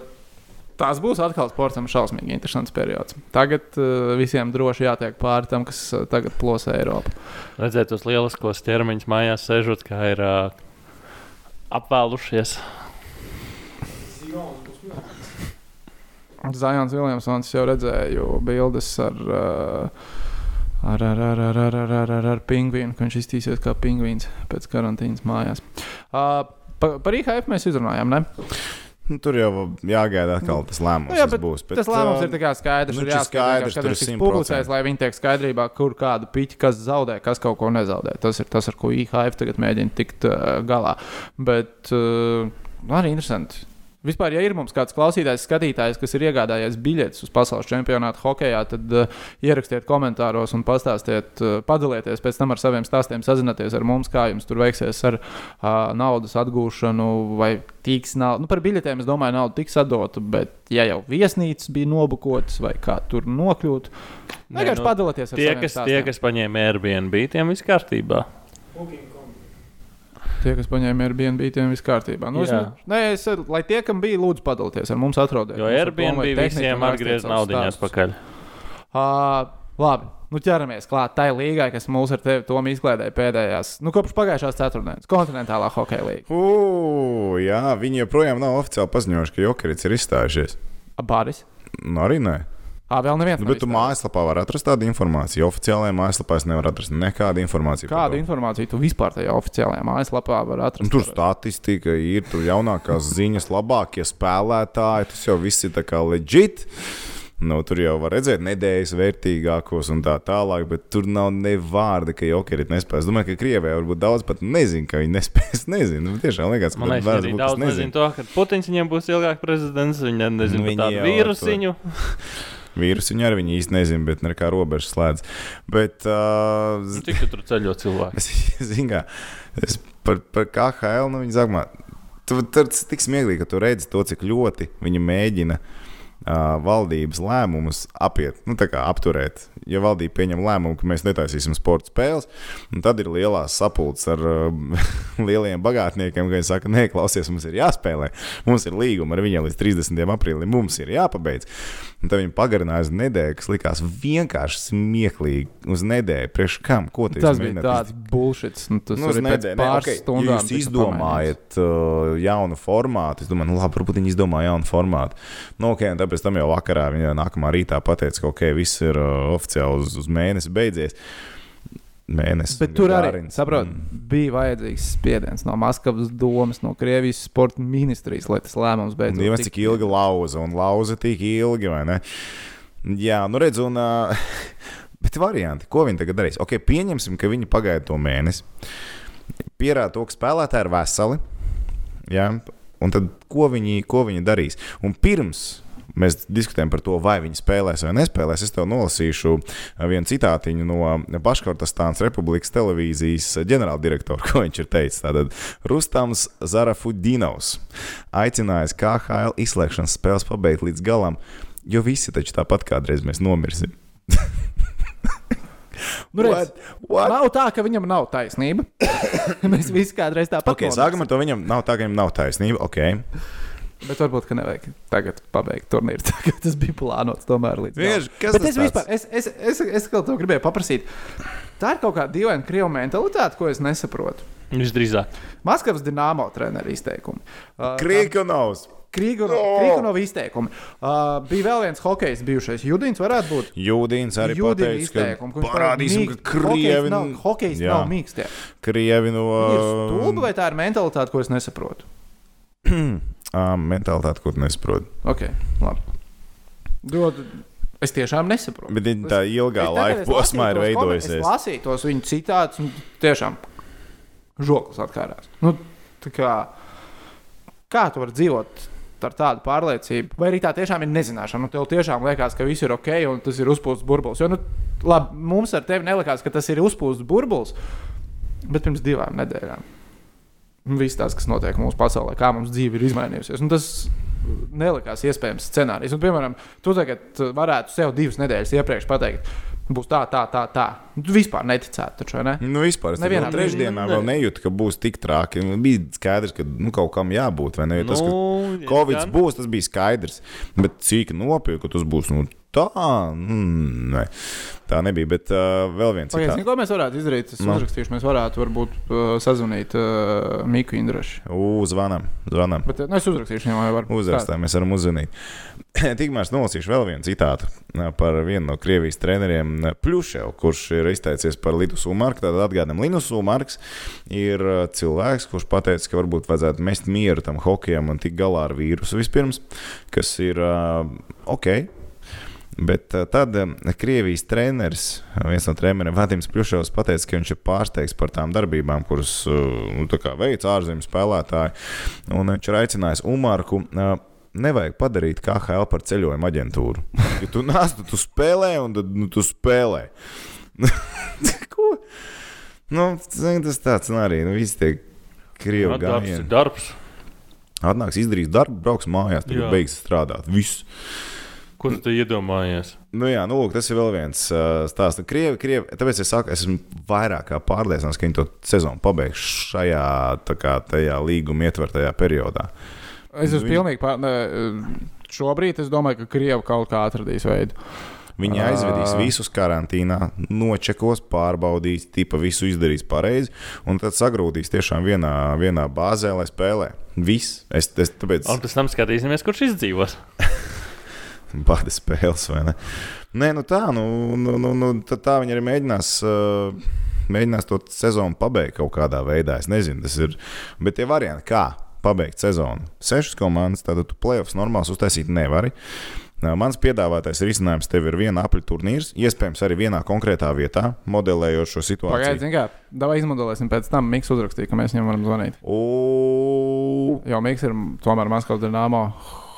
tās būs atkal sportam šausmīgi interesants periods. Tagad uh, visiem droši jātiek pāri tam, kas uh, tagad plosē Eiropu. Redzēt tos lieliskos ķermeņus mājās, sēžot, kā ir uh, apvēlušies. Zajons Viljamsons jau redzēju bildes ar, uh, ar, ar, ar, ar, ar, ar, ar, ar, ar pingvīnu, ka viņš iztīsies kā pingvīns pēc karantīnas mājās. Uh, pa, par IHF mēs izrunājām, ne? Nu, tur jau jāgaida atkal tas lēmums. Nu, jā, bet būs, Tas lēmums ir skaidrs. nu, ir šis jāskatās, skaidrs, kad viņš tiks publicēts, 100%. lai viņi tiek skaidrībā, kur kādu piķi kas zaudē, kas kaut ko nezaudē. Tas ir tas, ar ko IHF tagad mēģina tikt uh, galā. Bet uh, arī interesanti. Vispār, ja ir mums kāds klausītājs, skatītājs, kas ir iegādājies biļetes uz pasaules čempionātu hokeja, tad uh, ierakstiet komentāros un pastāstiet, uh, padalieties pēc tam ar saviem stāstiem, sazināties ar mums, kā jums tur veiksies ar uh, naudas atgūšanu vai tiks nauda. Nu, par biļetēm es domāju, nauda tiks atdota, bet ja jau viesnīcas bija nobukotas vai kā tur nokļūt, vienkārši nu, padalieties ar Tie, saviem kas, tie, stāstiem. kas paņēma Airbnb, tiem viss kārtībā. Tie, kas paņēma Airbnb, tiem viss kārtībā. Nu, es, nē, es, lai tie, kam bija, lūdzu, padalieties ar mums, atrodiet. Jo Airbnb tehnika visiem atgriez naudu atpakaļ. Uh, labi, nu ķeramies klāt tai līgai, kas mūs ar tevi Tomu izklaidēja pēdējās, nu, kopš pagājušās ceturtdienas, kontinentālā hokeja līnija. Jā, viņi joprojām nav oficiāli paziņojuši, ka Jokerits ir izstājušies. Bāris. Nu, arī nē. Ā, vēl neviens. Nu, bet tu mājaslapā vari atrast tādu informāciju. Oficiālajā mājaslapā es nevaru atrast nekādu informāciju. par Kādu to. informāciju tu vispār tajā oficiālajā mājaslapā vari atrast? Tur statistika ir, tur jaunākās ziņas, labākie spēlētāji. Tas jau viss ir tā kā legit. Nu, tur jau var redzēt nedēļas vērtīgākos un tā tālāk, bet tur nav ne vārda, ka Jokerit nespēs. Es domāju, ka Krievijā varbūt daudz pat nezina, ka viņi nespēs. [LAUGHS] Nezinu, nu, tiešām liekas, ka kas daudz nezinu to, ka Putins viņiem būs ilgāk prezidents. Viņi ne- nezina Nu, par viņi tādu vīrusiņu. [LAUGHS] Vīrusu viņi arī viņi īsti nezina, bet nekā robežas slēdz. Bet, uh, Nu, Cik tu tur ceļo cilvēku? Es [LAUGHS] zinu, es par, par KHL nu, viņa saka, tu, tas ir tik smieklīgi, ka tu redzi to, cik ļoti viņi mēģina uh, valdības lēmumus apiet, nu, tā kā apturēt. Ja valdība pieņem lēmumu, ka mēs netaisīsim sporta spēles, un tad ir lielās sapulces ar uh, [LAUGHS] lieliem bagātniekiem, ka viņi saka, nē, klausies, mums ir jāspēlē. Mums ir līguma ar viņiem līdz 30. aprīlim, mums ir jāpabeidz. Un tad viņi pagarināja uz nedēļu, kas likās vienkārši smieklīgi. Uz nedēļu, priekš kam? Ko Tas bija mēģināt tāds bullshit. Nu, tas Nu, nedēļu, ne, okay, stundām. ja jūs izdomājat uh, jaunu formātu, es domāju, nu, labi, varbūt viņi izdomāja jaunu formātu. Nu, okay, un tāpēc tam jau vakarā viņa nākamā rītā pateica, ka okay, viss ir uh, oficiāli uz, uz mēnesi beidzies. Mēnesis. Bet tur arī, saprot, Mm. bija vajadzīgs spiediens no Maskavas domas, no Krievijas sporta ministrijas, lai tas lēmums beidzot Dievs, tiktu cik ilgi lauza, un lauza tik ilgi, vai ne? Jā, nu redz, un. Uh, [LAUGHS] bet varianti, ko viņi tagad darīs? Ok, pieņemsim, ka viņi pagaida to mēnesi. Pierāda to, ka spēlētāji ir veseli. Jā, un tad ko viņi, ko viņi darīs? Un pirms mēs diskutējam par to, vai viņi spēlēs vai nespēlēs, es tev nolasīšu vienu citātiņu no Baškortastānas Republikas televīzijas ģenerāldirektora, [LAUGHS] ko viņš ir teicis. Tātad Rustams Zarafudinovs aicinājis KHL izslēgšanas spēles pabeigt līdz galam, jo visi taču tāpat kādreiz mēs nomirsim. [LAUGHS] Nu, redz, What? What? Nav tā, ka viņam nav taisnība. [COUGHS] Mēs visi kādreiz tāpat Okay, sākam ar to. Viņam nav tā, ka viņam nav taisnība. Okay. Bet varbūt, ka nevajag tagad pabeigt turnīru. [LAUGHS] Tagad tas bija plānots tomēr līdz galam. Kas Bet tas es vispār, es, es, es, es, es ko gribēju paprasīt. Tā ir kaut kāda dīvaina krievu mentalitāte, ko es nesaprotu. Visdrīzāk. Maskavas dīnāmo treneru izteikumi. Uh, Krīkanovs. Krīgunov Oh! izteikumi. Uh, bija vēl viens hokejs, bijušais Judins, varētu būt. Jūdīns arī Judina pateica, ka izteikumi, ka viņš parādīsim, mīk- ka krievi nav, hokejs nav mīkstie. Krievi no Ir stulbi vai tā ir mentalitāte, ko es nesaprotu? [CLEARS THROAT] ā, mentalitāti, ko tu nesaproti. Ok, labi. Dod, es tiešām nesaprotu. Bet viņa tā ilgā Es laika posmā ir veidojusies. Es lasīju tos viņa citātus, un tiešām žoklis atkārās. Nu, tā kā, kā tu vari dzīvot ar tādu pārliecību? Vai arī tā tiešām ir nezināšana? Nu, tev tiešām liekas, ka viss ir ok, un tas ir uzpūsts burbulis. Jo nu, labi, mums ar tevi nelikās, ka tas ir uzpūsts burbulis, bet pirms divām nedēļām. Viss tas, kas notiek mūsu pasaulē, kā mums dzīve ir izmainījusies. Un tas nelikās iespējams scenārijs. Un, piemēram, tu tagad varētu sev divas nedēļas iepriekš pateikt, būs tā, tā, tā. tā. Tu vispār neticētu, taču, ne? Nu, vispār es Nevienā trešdienā vēl nejūtu, ka būs tik traki. Nu, Bija skaidrs, ka nu, kaut kam jābūt. vai Ne? Jo Tas, ka Nu, Covid būs, tas bija skaidrs. Bet cik nopietni, ka tas būs nu, tā, mm, ne. tā nebija. Bet uh, vēl viens Pagaidiet, citāts. ko mēs varētu izdarīt? Es Nu. uzrakstīšu, mēs varētu varbūt uh, sazvanīt uh, Miku Indrašu. Uzvanām, zvanām. Bet uh, nu, es uzrakstīšu viņam, vai var. Uzrakstām, mēs varam uzzvanīt. [CLEARS THROAT] Tikmēr es nolasīšu vēl vienu citātu ā, par vienu no Krievijas treneriem, ā, Pļuševu, kurš ir izteicies par Linus Umarku. Tad atgādājam, Linus Umarks ir cilvēks, kurš pateica, ka varbūt vajadzētu mest mieru tam hokejam un tikt galā ar vīrusu vispirms, kas ir ā, ok. Bet ā, tad ā, Krievijas treneris, viens no treneriem, Vadims Pļuševs, pateica, ka viņš ir pārsteigts par tām darbībām, kuras nu, veic ārzemju spēlētāji. Un viņš ir aicinājis Umarku nevajag padarīt KHL par ceļojuma aģentūru. [LAUGHS] Ja tu nāc, tad tu spēlē, un tad nu, tu spēlē. [LAUGHS] Ko? Nu, tas tāds nu, arī. Nu, visi tie krievi Jā, darbs. Atnāks, izdarīs darbu, brauks mājās, tad beigs strādāt. Viss. Ko tu te iedomājies? Nu, jā, nu, lūk, tas ir vēl viens uh, stāsts. Nu, Krievi, krievi, tāpēc es saku, es esmu vairāk kā pārliecināts, ka viņi to sezonu pabeigs šajā kā, tajā līguma ietvertajā periodā. Es esmu Viņi- pilnīgi pār... Ne, šobrīd es domāju, ka Krievija kaut kā atradīs veidu. Viņi aizvedīs visus karantīnā, nočekos, pārbaudīs, tipa visu izdarīs pareizi, un tad sagrūdīs tiešām vienā, vienā bāzē, lai spēlē. Viss. Es, es tāpēc Un pēc tam skatīsimies, kurš izdzīvos. [LAUGHS] [LAUGHS] bāda spēles, vai ne? Nē, nu tā, nu, nu, nu, nu tā viņi arī mēģinās. Mēģinās to sezonu pabeigt kaut kādā veidā. Es nezinu, tas ir. Bet tie varianti, kā pabeigt sezonu. Sešas komandas, tad tu plēsoņus normāls uztaisīt nevari. Mans piedāvātais risinājums tev ir viena apli turnīrs, iespējams, arī vienā konkrētā vietā, modelējot šo situāciju. Pagaidiet, kā. Davai izmodelēsim pēc tam. Miks uzrakstīja, ka mēs viņam varam zvanīt. O, Jo Miks ir tomēr Maskavas dīnāmo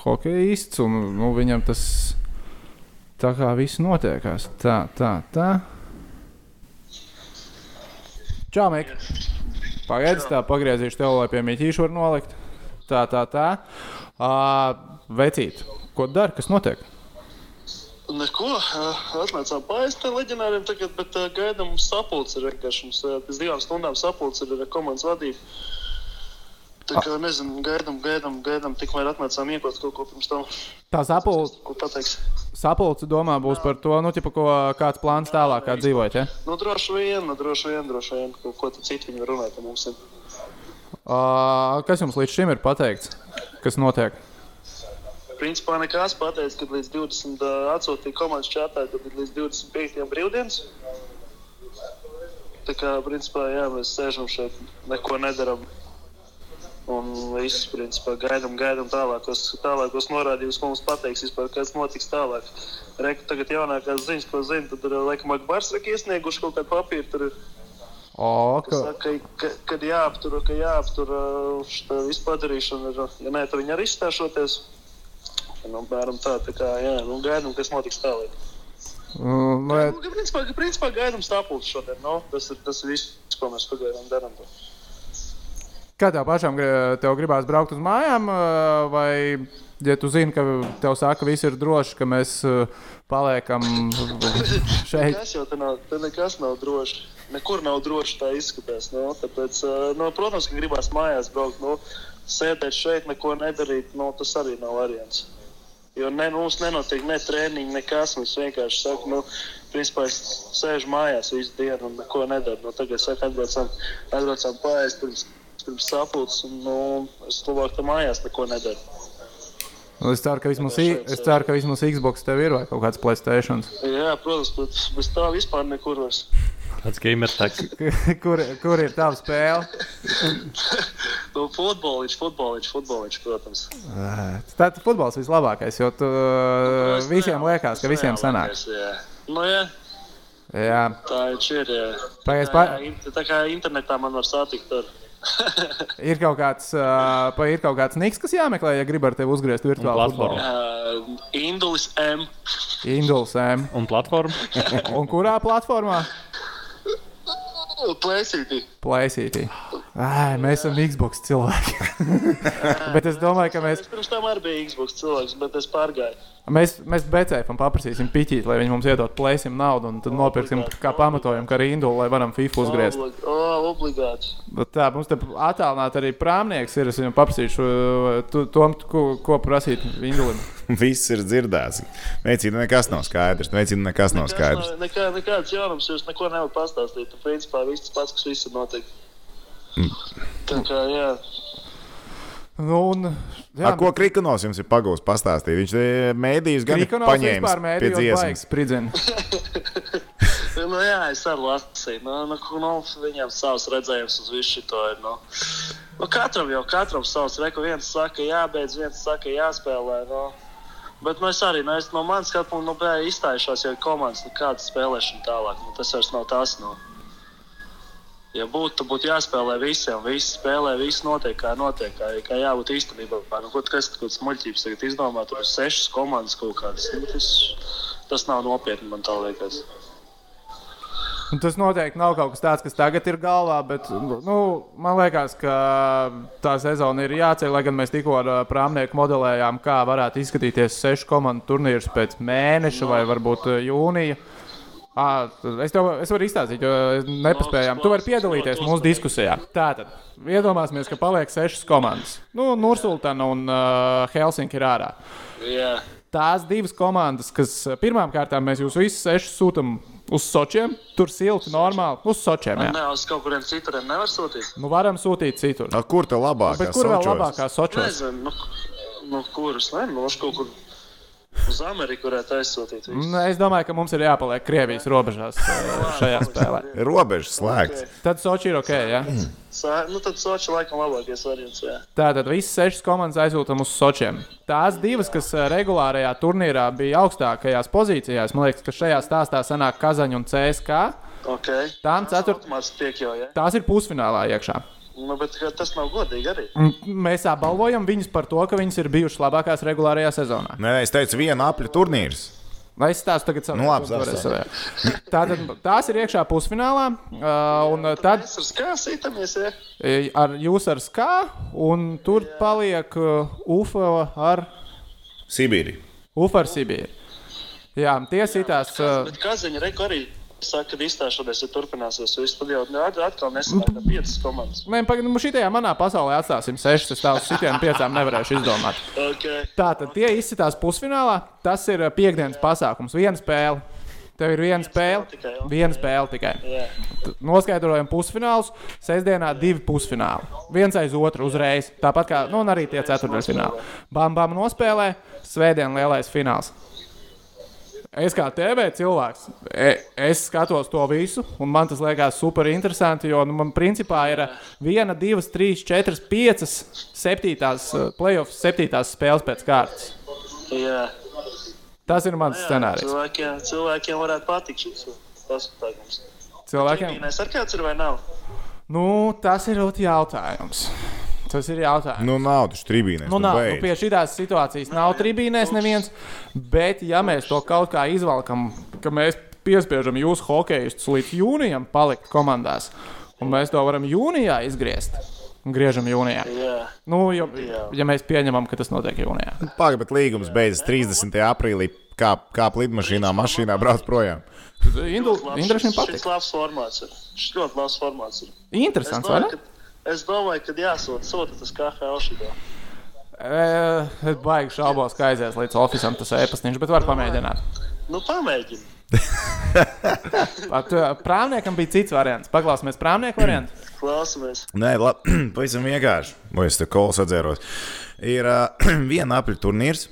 hokejists, un nu, viņam tas tā kā viss notiekās. Tā, tā, tā. Čau, Mik! Pagaidzi, tā pagriezīšu tev, lai pie mītīšu var nolikt. Tā, tā, tā. Uh, vecīt, ko dari? Kas notiek? Neko, atnācām pāri tam leģionāriem, tagad, bet ā, gaidām mums vienkārši Mums ā, pēc divām stundām sapulci ir ar komandas vadību. Tā kā nezinu, gaidām, gaidām, gaidām, tikmēr atnācām iekot kaut ko pirms tam. Tā sapulce, Ko pateiks? sapulce domā būs par to, nu, tipa, ko, kāds plāns tālāk, kā dzīvot. Ja? Nu, droši vien, nu, droši vien, droši vien, ko, ko tu citu viņi runā par mums. Uh, kas jums līdz šim ir pateikts? Kas notiek? Principā nekas pateica, ka līdz 20. ā, atsūtīja komandas čatā, tad ir līdz 25. brīvdienas. Tā kā, principā, jā, mēs sēžam šeit, neko nedaram. Un viss, principā, gaidām, gaidām tālākos, tālākos norādījumus, ko mums pateiks, vispār, kas notiks tālāk. Reku tagad jaunākās ziņas, ko zinu, tad ir, laikam, ir iesnieguši kaut kādu papīru. Tur O, ka, saka, ka, ka, kad jāaptur, ka jāaptur ā, šitā visu padarīšana. Ir, ja nē, tad viņi arī izstāšoties. Nu, bēram tā, tā kā, jā, nu, gaidām, kas notiks tālāk. nu, nu, Nu, ka principā, principā gaidām stāpulus šodien. Nu, tas, ir, tas viss, ko mēs pagaidām darām. Kā tev pašam tev gribās braukt uz mājām, vai ja tu zini, ka tev saka, ka viss ir droši, ka mēs paliekam [LAUGHS] šeit? Nekas jau te nav, te nekas nav droši. Nekur nav droši tā izskatās. No, tāpēc, no, protams, ka gribās mājās braukt. No, sēdēt šeit, neko nedarīt, no, tas arī nav variants. Jo ne, mums nenotiek ne treniņi, nekas. Mēs vienkārši sakām, nu, principā es sēžu mājās visu dienu un neko nedaru. No, tagad saka, atbraucam, atbraucam pāriest pirms, pirms sapulces un nu, es tuvāk tam mājās neko nedaru. Nu, Es ceru, ka vismaz, es ceru, ka vismaz Xbox tev ir vai kaut kāds Playstation. Jā, protams, bet bez tā vispār nekur vairs. Tāds gamer tag. [LAUGHS] kur, kur ir tava spēle? [LAUGHS] Nu, futboliņš, futboliņš, futboliņš, protams. Tāds futbols vislabākais, jo tu, Nu, visiem liekas, ka visiem sanāk. Jā. Nu, jā, Jā, tā ir. Jā. Pagaid, tā, pa- in- tā kā internetā man var satikt. Ar... [LAUGHS] ir kaut kāds, uh, pa- ir kaut kāds niks, kas jāmeklē, ja grib ar tevi uzgriezt virtuālu platforma. futbolu. Uh, Indulis M. Induls, M. Un platforma? Un kurā platformā? Plēsītī. Playsītī. Ai, mēs esam Xbox cilvēki. [LAUGHS] Bet es domāju, ka mēs, Es pirms tam arī biju Xbox cilvēks, bet es pārgāju. mēs, mēs becēfam paprasīsim piķīt, lai viņi mums iedod plēsim naudu un tad nopirksim kā pamatojumu, kā arī Indulu, lai varam FIFA uzgriezt. O, obligāti. Bet Tā, mums te attālināti arī prāmnieks ir. Es viņam paprasīšu, uh, tu- Tom, ko, ko prasīt Indulim. [LAUGHS] Viss ir dzirdēts. Veicina, nekas nav skaidrs. Veicina, nekas nav skaidrs. Nekā, nekā, nekāds jaunums jūs neko nevarat pastāstīt. Tu, principā, viss tas pats, kas visur notiek. Tā kā, jā. Nu, un, jā, Ar ko Krikanovs jums ir pagūs pastāstīt? Viņš te mēdījus gan ir Krikonovs paņēmis vispār pie dziesmas. [LAUGHS] Nu, jā, es arī lasīju. Nu, nu, nu, viņam savs redzējums uz visu šo ir. Nu. Nu, katram jau katram savs reku. Viens saka, jābeidz, viens saka, jāspēlē. Nu. Bet nu, es arī nu, es, no manas skatu punkta nu, biju izstājušās jau komandas, nu, kāda spēlēšana tālāk. Nu, tas vairs nav tas. Nu. Ja būtu, būtu jāspēlē visiem. Visi spēlē, viss notiek kā notiek. Kā, kā jābūt īstenībā. Nu, tas ir? Kāds muļķības tagad izdomā, tur ir sešas komandas kaut kādas. Nu, tas, tas nav nopietni, man tā liekas. Un Tas noteikti nav kaut kas tāds, kas tagad ir galvā, bet nu, man liekas, ka tā sezona ir jāceļ. Lai gan mēs tikko ar prāmnieku modelējām, kā varētu izskatīties sešu komandu turnīrs pēc mēneša vai varbūt jūnija. À, es tev es varu izstāstīt, jo nepaspējām. Tu vari piedalīties mūsu diskusijā. Tātad, iedomāsimies, ka paliek sešas komandas. Nu, Nursultana un uh, Helsinki ir ārā. Jā. Tās divas komandas, kas pirmām kārtām mēs jūs visus sešus sūtām uz Sočiem, tur silti, normāli, uz Sočiem. Jā. Nē, uz kaut kuriem cituriem nevar sūtīt. Nu, varam sūtīt citur. A, Kur tā labāk? Bet kur vēl labākā Sočos? Nezinu, nu, nu kurus. Nē, nu, uz kaut kur uz Ameriku varētu aizsūtīt. visus. Nu, Es domāju, ka mums ir jāpaliek Krievijas robežās uh, šajā spēlē. Robežas slēgts. Tad Soči ir ok. Ja? Sā- Nu, tad Soči laikam labākais variants. Jā. Tātad visas sešas komandas aizsūtām uz Sočiem. Tās divas, kas uh, regulārajā turnīrā bija augstākajās pozīcijās, man liekas, ka šajā stāstā sanāk Kazaņa un CSK. Okay. Tām ceturt- Automāts tiek jau, jā. Tās ir pusfinālā iekšā. Nu, bet tas nav godīgi arī. Mēs apbalvojam viņus par to, ka viņas ir bijušas labākās regulārajā sezonā. Nē, es teicu, viena apļu turnīrs. Lai es stāstu tagad savu Nu, labi. [LAUGHS] Tātad tās ir iekšā pusfinālā. Uh, un uh, tad Mēs ar skāsītamies, jā. e, ar jūs ar skā, un tur paliek uh, UFO ar, Sibīri. UFO ar Sibīru. Jā, tie sitās. Uh, reku arī saka, ka izstāšanās ir turpināsies. Viss tad jau at- atkal nesanāk ar piecas komandas. Nē, pagaidām, nu, šitajā manā pasaulē atstāsim sešas. Es tādu sitienu piecām nevarēšu izdomāt. Okay. Tātad tie izsitās pusfinālā. Tas ir uh, piekdienas pasākums. Viena spēle. Tev ir viena spēle. tikai, jā. Viena spēle tikai. Jā. Noskaidrojam pusfinālus. Sestdienā divi pusfināli. Viens aiz otru uzreiz. Tāpat kā nu, arī tie ceturtdaļfināli. Bam, bam, nospēlē. Svētdien lielais fināls. Es kā TV cilvēks, e, es skatos to visu, un man tas liekas super interesanti. Jo nu, man principā ir viena, divas, trīs, četras, piecas, septītās, eh, playoffs, septītās spēles pēc kārtas. Jā. Tas ir mans scenārijs. Cilvēkiem, cilvēkiem varētu patikt šis pasākums. Cilvēkiem, Mēs ar kāds ir vai nav? nu, tas ir jautājums. Tas ir jautājums. Nu, nav tas tribīnēs. Nu, nu, nav, nu, pie šīs situācijas nav tribīnēs neviens, bet ja mēs to kaut kā izvelkam, ka mēs piespiežam jūsu hokeistus līdz jūnijam palikt komandās, un mēs to varam jūnijā izgriezt, un griežam jūnijā. Jā, Nu, jo, Jā. ja mēs pieņemam, ka tas notiek jūnijā. Pagaid, bet līgums beidzas 30. aprīlī. Kā, kā lidmašīnā, mašīnā brauc projām. Indu, Indrišiem Šis patīk. labs formāts ir. Šis ļoti labs formāts ir. Es Interesants, vai ne? ka, es domāju, ka jāsūta sūta tas KHL šitā. E, baigi šaubos, ka aizies līdz oficiālam tas e-pastiņš, bet var pamēģināt. Nu, pamēģini. [LAUGHS] Ā, prāvniekam bija cits variants. Paklausīsimies prāvnieku variantu. [CLEARS THROAT] Klausamies. Nē, labi, [CLEARS THROAT] pavisam vienkārši. Vai es te kols atzēros? Ir uh, [CLEARS THROAT] viena apļu turnīrs,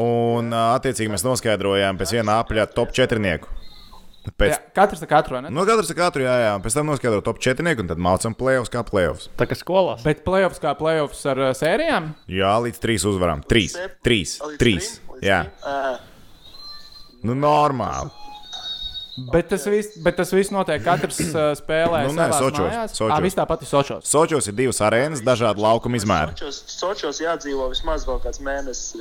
un uh, attiecīgi mēs noskaidrojām pēc viena apļa top 4. Pēc, Jā, katrs ar katru? Nu, katrs ar katru, jā, jā. Pēc tam noskaidrojam top 4, un tad mācām playoffs kā playoffs. Tā kā skolās. Bet playoffs kā playoffs ar ā, sērijām? Jā, līdz 3 uzvarām. 3, Sep- 3, Līdz 3. trim? Līdz Jā, nu normāli. Bet tas viss, bet tas viss notiek. Katrs uh, spēlē Nu, nē, Sočos, mājās. Sočos. Ā, viss tāpat ir Sočos. Sočos ir divas arēnas, dažādi laukuma izmēri. Sočos, Sočos jādzīvo vismaz vēl kāds mēnesis.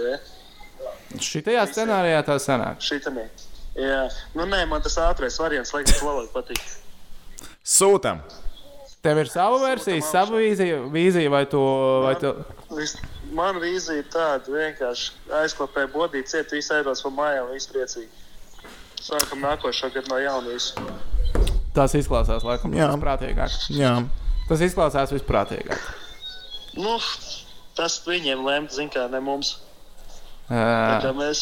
Šitajā scenārijā tā sanāk. Šitanī. Jā, nu nē, man tas ātrais variants, laikam, labāk patīk. Sūtam! Tev ir sava versija, sava vīzija, vīzija vai tu. Vai tu... Vis- Man vīzija ir tāda, vienkārši aizklāpēja bodīt, ciet, viss aidos pa mājām, viss priecīgi. Sākam nākošo gadu no jauna visu. Tas izklausās laikam Jā. visprātīgāk. Jā, Tas izklausās visprātīgāk. Nu, tas viņiem lemt, zin kā, ne mums. Tā Uh, kā mēs,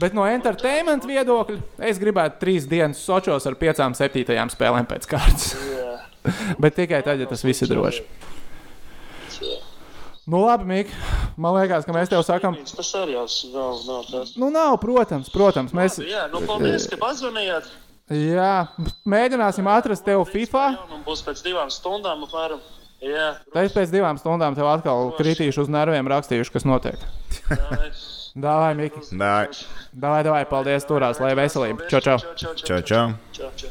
bet no entertainment viedokļa es gribētu trīs dienas Sočos ar piecām, septītajām spēlēm pēc kārtas. jā, [LAUGHS] bet tikai tad, ja tas viss ir droši. Nu, labi, Mika. Man liekas, ka mēs tev sakām, tas arī jau nav, nav tas. nu, nav, protams, protams. Mēs, Jā, nu, paldies, ka pazvanījāt. jā, mēģināsim atrast tevi FIFA. Un būs pēc divām stundām apmēram. Jā, Tad pēc divām stundām tev atkal kritīšu uz nerviem rakstījuši, kas notiek. tā Dāvāj, Mika. Nē, Dāvāj, dāvāj, paldies, turās, lai veselība. Čau, čau. čau, čau, čau. čau.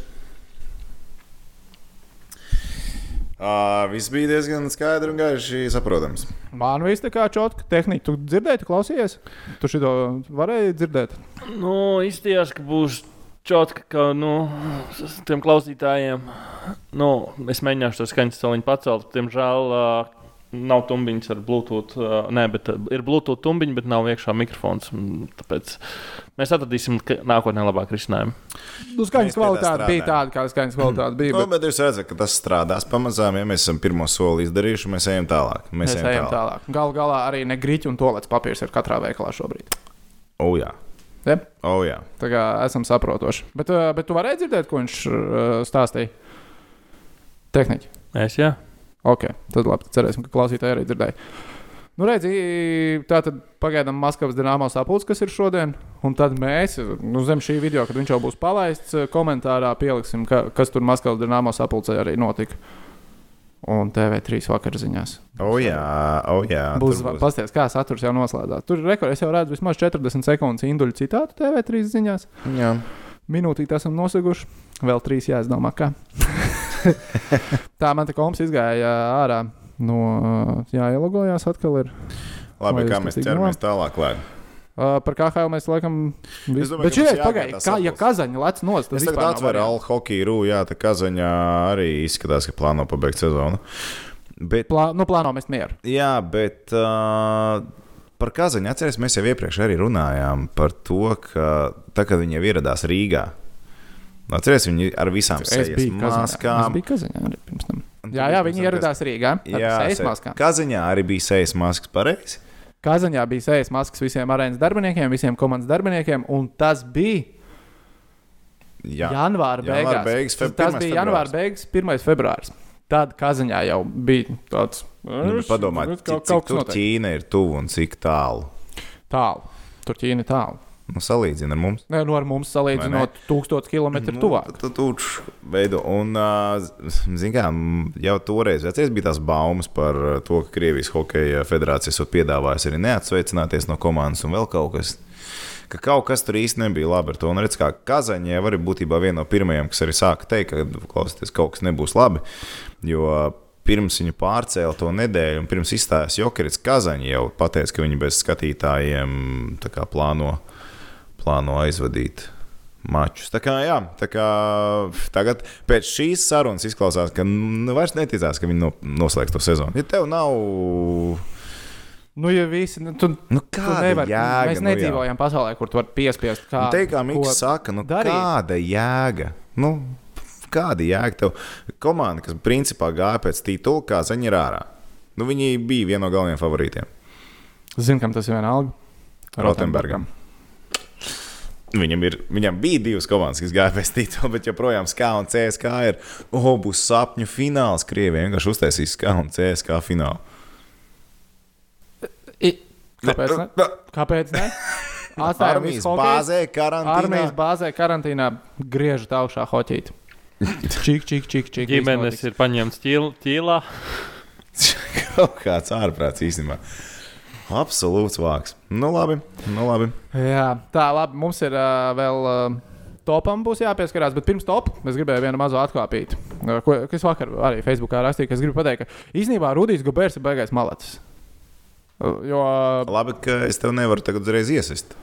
Uh, viss bija diezgan skaidrs un gaiši saprotams. Man viss tā kā čotka tehnika. Tu dzirdēji, tu klausījies? Tu šito varēji dzirdēt? Nu, izties, ka būs čotka, ka nu, tiem klausītājiem. Nu, es mēģināšu to skaņas celiņu pacelt. Diemžēl uh, nav tumbiņas ar Bluetooth. Uh, nē, bet ir Bluetooth tumbiņa, bet nav iekšā mikrofons. Tāpēc mēs atradīsim ka- nākotnē labāku risinājumu. Nu, skaņas kvalitāte bija tāda, kāda skaņas kvalitāte bija. Nu, Bet bet jūs redzat, ka tas strādās pamazām. Ja mēs esam pirmo soli izdarījuši, mēs ejam tālāk. Mēs, mēs ejam tālāk. Galu galā arī ne grīķi un tolets papīrs ir katrā veikalā šobrīd. O, jā. Ja? O, jā. Tā kā esam saprotoši. Bet, bet tu varēji dzirdēt, ko viņš stāstīja? Tehniķi. Es, jā. Ok, tad labi. Cerēsim, ka klausītāji arī dzirdēja. Nu, redzi, tā tad pagaidām Maskavas dīnāmā sapulce, kas ir šodien. Un tad mēs, nu, zem šī video, kad viņš jau būs palaists, komentārā pieliksim, ka, kas tur Maskavas dīnāmā sapulcē arī notika. Un TV3 vakarziņās. O, jā. O, jā. Būs, Tur pasties, kā saturs jau noslēdzās. Tur ir rekords, es jau redzu vismaz 40 sekundes induļu citātu TV3 ziņās. Jā. Minūtīt esam noseguši. Vēl trīs jāizdomā, kā. [LAUGHS] [LAUGHS] tā man te komps izgāja ārā. No, jā, ielogojās atkal. Ir. Labi, Vai kā mēs ķeramies tālāk. Lai. Uh, par KHL mēs laikam. Vis... Es domāju, Bet šī ir tā kā, ja. Kazaņa lec nost, tad Es tagad atveru. Alfa hokeju rūju, jā, tā Kazaņā arī izskatās, ka plāno pabeigt sezonu. Bet, Plā, nu, plāno mest mieru. jā, bet uh, par Kazaņu atceries, mēs jau iepriekš arī runājām par to, ka tā, kad viņi ieradās Rīgā, atceries, viņi ar visām. Es maskām. biju Kazaņā arī pirms tam. Jā, jā, viņi ieradās Rīgā. ar se- maskām. Kazaņā arī bija sejas maskas pareizi. Kazaņā bija sejas maskas visiem arēnas darbiniekiem, visiem komandas darbiniekiem, un tas bija Jā, janvāra beigās. Janvāra beigas, tas, feb- tas 1. bija janvāra beigas, 1. februāris. Tad Kazaņā jau bija tāds nu, padomājiet, cik, cik kas tur. Ķīna ir tuvu un cik tālu. tālu. Tur Ķīna ir tālu. Nu, salīdzina ar mums. Nē, nu ar mums salīdzinot 1000 km Nu, tuvāk. Tu tur veido. Un, zinām, jau toreiz vecais, bija tās baumas par to, ka Krievijas hokeja federācija esot piedāvājusi arī neatsveicināties no komandas un vēl kaut kas. Ka kaut kas tur īsti nebija labi ar to. Un redz, kā Kazaņā arī būtībā viena no pirmajām, kas arī sāka teikt, ka klausieties, kaut kas nebūs labi. Jo pirms viņa pārcēla to nedēļu, un pirms izstājās Jokerits Kazaņā, jau pateica, ka viņi bez skatītājiem tā kā plāno, plāno aizvadīt mačus. Tā kā, jā, tā kā tagad pēc šīs sarunas izklausās, ka nu, vairs neticās, ka viņi no, noslēgs to sezonu. Ja tev nav. Nu, ja visi, nu, tu, Nu, tu kāda nevari, jēga? mēs nu, jā. nedzīvojam pasaulē, kur tu vari piespiest Nu, kādu. te kā Mikls saka, nu, darīt? kāda jēga? Nu, kāda jēga tev? Komanda, kas principā gāja pēc titula, kā zaņa ir ārā. Nu, viņi bija viena no galvenajiem favorītiem. Zini, kam tas ir vienalga? Rotenbergam. Viņam, ir, viņam bija divas komandas, kas gāja pēc titula, bet joprojām SKA un CSK ir. O, būs sapņu fināls. Krievija vienkārši uztaisīs SKA un CSK finālu. I, kāpēc? Ne? Kāpēc? Ne? [LAUGHS] Armijas bāzē, karantīnā. Armijas bāzē karantīnā griežat augšā hoķīt. [LAUGHS] Čik, čik, čik, čik. Ģimenes ir paņemts ķīlā. Kaut kāds ārprāts īstenībā. Absolūts vāks. Nu, labi. Nu, labi. Jā, tā labi. Mums ir uh, vēl uh, topam būs jāpieskarās, bet pirms top es gribēju vienu mazu atkāpīt. Uh, ko, es vakar arī Facebookā rakstīju, ka es gribu pateikt, ka īstenībā Rudijs Gobērs ir baigais malacis. Jo, Labi, ka es tev nevaru tagad uzreiz iesist.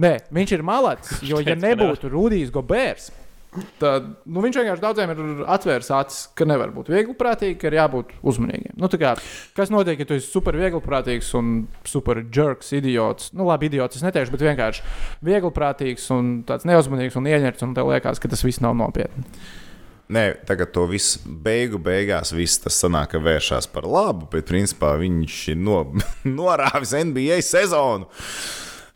nē, viņš ir malacis, jo ja nebūtu Rudijs Gobērs, tad nu, viņš vienkārši daudziem ir atvērs acis, ka nevar būt viegliprātīgi, ka ir jābūt uzmanīgiem. Nu, kā, kas notiek, ja tu esi super viegliprātīgs un super jerks, idiots? Nu, labi, idiots es neteikšu, bet vienkārši viegliprātīgs un tāds neuzmanīgs un ieņemts, un tev liekas, ka tas viss nav nopietni. Nē, tagad to visu beigu beigās viss tas sanāk, ka vēršās par labu, bet principā viņš ir no, [LAUGHS] norāvis NBA sezonu.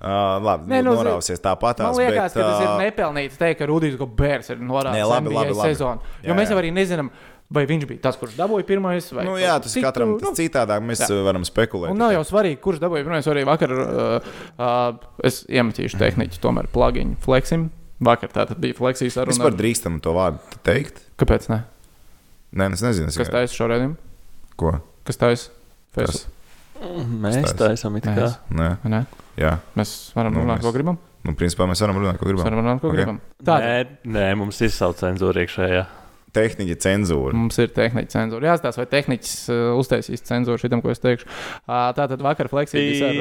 Uh, labi, Nē, nu, nu, norāvusies tāpat. Man liekas, bet, ka tas ir nepelnīti teikt, ka Rudijs Gobērs ir norādījis sezonu. Jo Jā, mēs jau arī nezinām, vai viņš bija tas, kurš dabūja pirmais. Nu, jā, tas citu. katram Nu, citādāk. Mēs jā. varam spekulēt. Un nav jau svarīgi, kurš dabūja pirmais. Arī vakar uh, uh, es iemetīšu tehniķu, tomēr pluginu flexim. Vakar tā bija fleksijas saruna. varam drīkstam to vārdu teikt. Kāpēc ne? Nē, es nezinu. Es Kas taisa šo redzējumu? Ko? Kas taisa? Kas? Mēs it kā. Mēs. Nē, Ne? jā. Mēs varam Nu, runāt, mēs- ko gribam. Nu, principā mēs varam runāt, ko Mēs gribam. varam runāt, ko Ok. gribam. Tā Nē, nē, mums ir savu cenzūru iekšējā. Tehniķa cenzūra. Mums ir tehniķa cenzūra. Jā, stāsta, vai tehniķis uh, uztaisīs cenzūru šitam, ko es teikšu. Uh, tā tad vakar fleksija. [LAUGHS]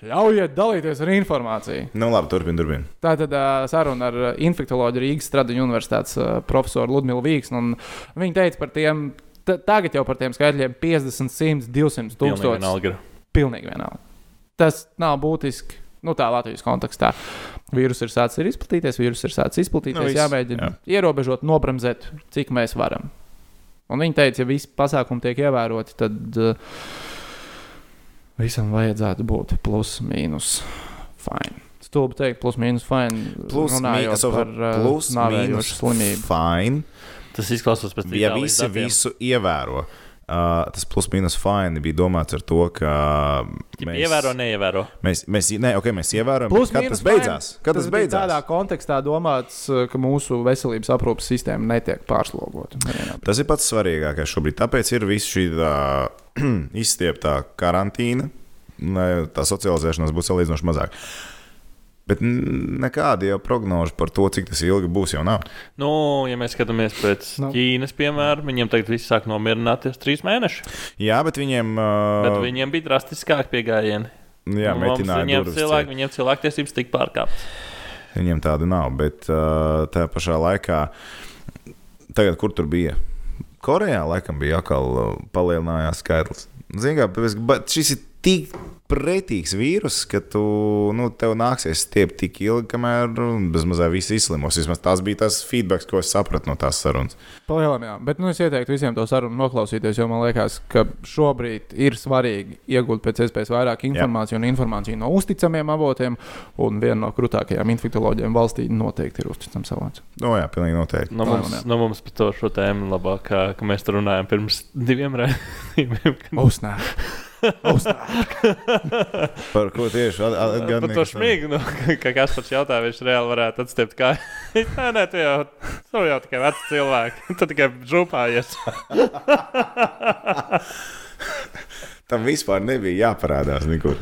Ļaujiet dalīties ar informāciju. Nu, labi, turpini, turpini. Tā tad uh, saruna ar uh, infektuoloģiju Rīgas Stradiņu universitātes uh, profesoru Ludmilu Vīksnu. Viņa teica par tiem, tagad jau par tiem skaitļiem 50, 100, 200 Pilnīgi tūkstoši. vienalga. Pilnīgi vienalga. Tas nav būtiski. Nu, tā Latvijas kontekstā. Vīrus ir sācis ir izplatīties, vīrus ir sācis izplatīties. Nu, jāmēģina jā. ierobežot, nobremzēt, cik mēs varam. Un viņi teica, ja visi pasākumi tiek ievēroti, tad uh, visam vajadzētu būt plus, mīnus, fine. Stulbi teikt, plus, mīnus, fine. Plus, mīnus, par uh, plus, nāvējošu mīnus, slimību. Fine. Tas izklausās pēc Ja Itālijas visi datiem. visu ievēro, uh, tas plus mīnus fine bija domāts ar to, ka Ja Ievēro, neievēro. Mēs, mēs, ne, okay, mēs ievērojam, Plus, kad tas beidzās? Kad tas bija beidzās? Tādā kontekstā domāts, uh, ka mūsu veselības aprūpes sistēma netiek pārslogota. Tas ir pats svarīgākais šobrīd. Tāpēc ir visa šī tā, [CLEARS THROAT] izstieptā karantīna, lai tā socializēšanās būtu salīdzinoši mazāka. Bet nekāda jau prognoža par to, cik tas ilgi būs, jau nav. Nu, ja mēs skatāmies pēc Nu. no. Ķīnas piemēra, viņiem tagad viss sāk nomierināties trīs mēnešus. Jā, bet viņiem, Bet uh, viņiem bija drastiskāk pieejami. jā, metināja viņiem, durvis cilvēki, viņiem cilvēktiesības tika pārkāptas. Viņiem tāda nav, bet uh, tajā pašā laikā, tagad, kur tur bija? Korejā laikam bija atkal palielinājās skaitlis. Ziniet, kā bet šis ir tik pretīgs vīrus, ka tu, nu, tev nāksies stiept tik ilgi, kamēr nu, bezmazliet viss izslimos. Vismaz tas bija tas feedback, ko es sapratu no tās sarunas. Palielam, jā. Bet nu, es ieteiktu visiem to sarunu noklausīties, jo man liekas, ka šobrīd ir svarīgi iegūt pēc iespējas vairāk informācijas un informāciju no uzticamiem avotiem. Un viena no krūtākajām infektuoloģiem valstī noteikti ir uzticams avots. No, jā, pilnīgi noteikti. No Palielam, mums, jā. no mums par to šo tēmu labāk, ka mēs tur runājam pirms diviem raidījumiem. [LAUGHS] Ausnē! [LAUGHS] Par ko tieši at- at- Par to šmīgu, nu, [LAUGHS] ka kas pats jautāja, viņš reāli varētu atstiept kā. [LAUGHS] Nē, nē, tu jau, tu jau tikai vecs cilvēks. [LAUGHS] Tu tikai žūpājies. Tam vispār nebija jāparādās nekur.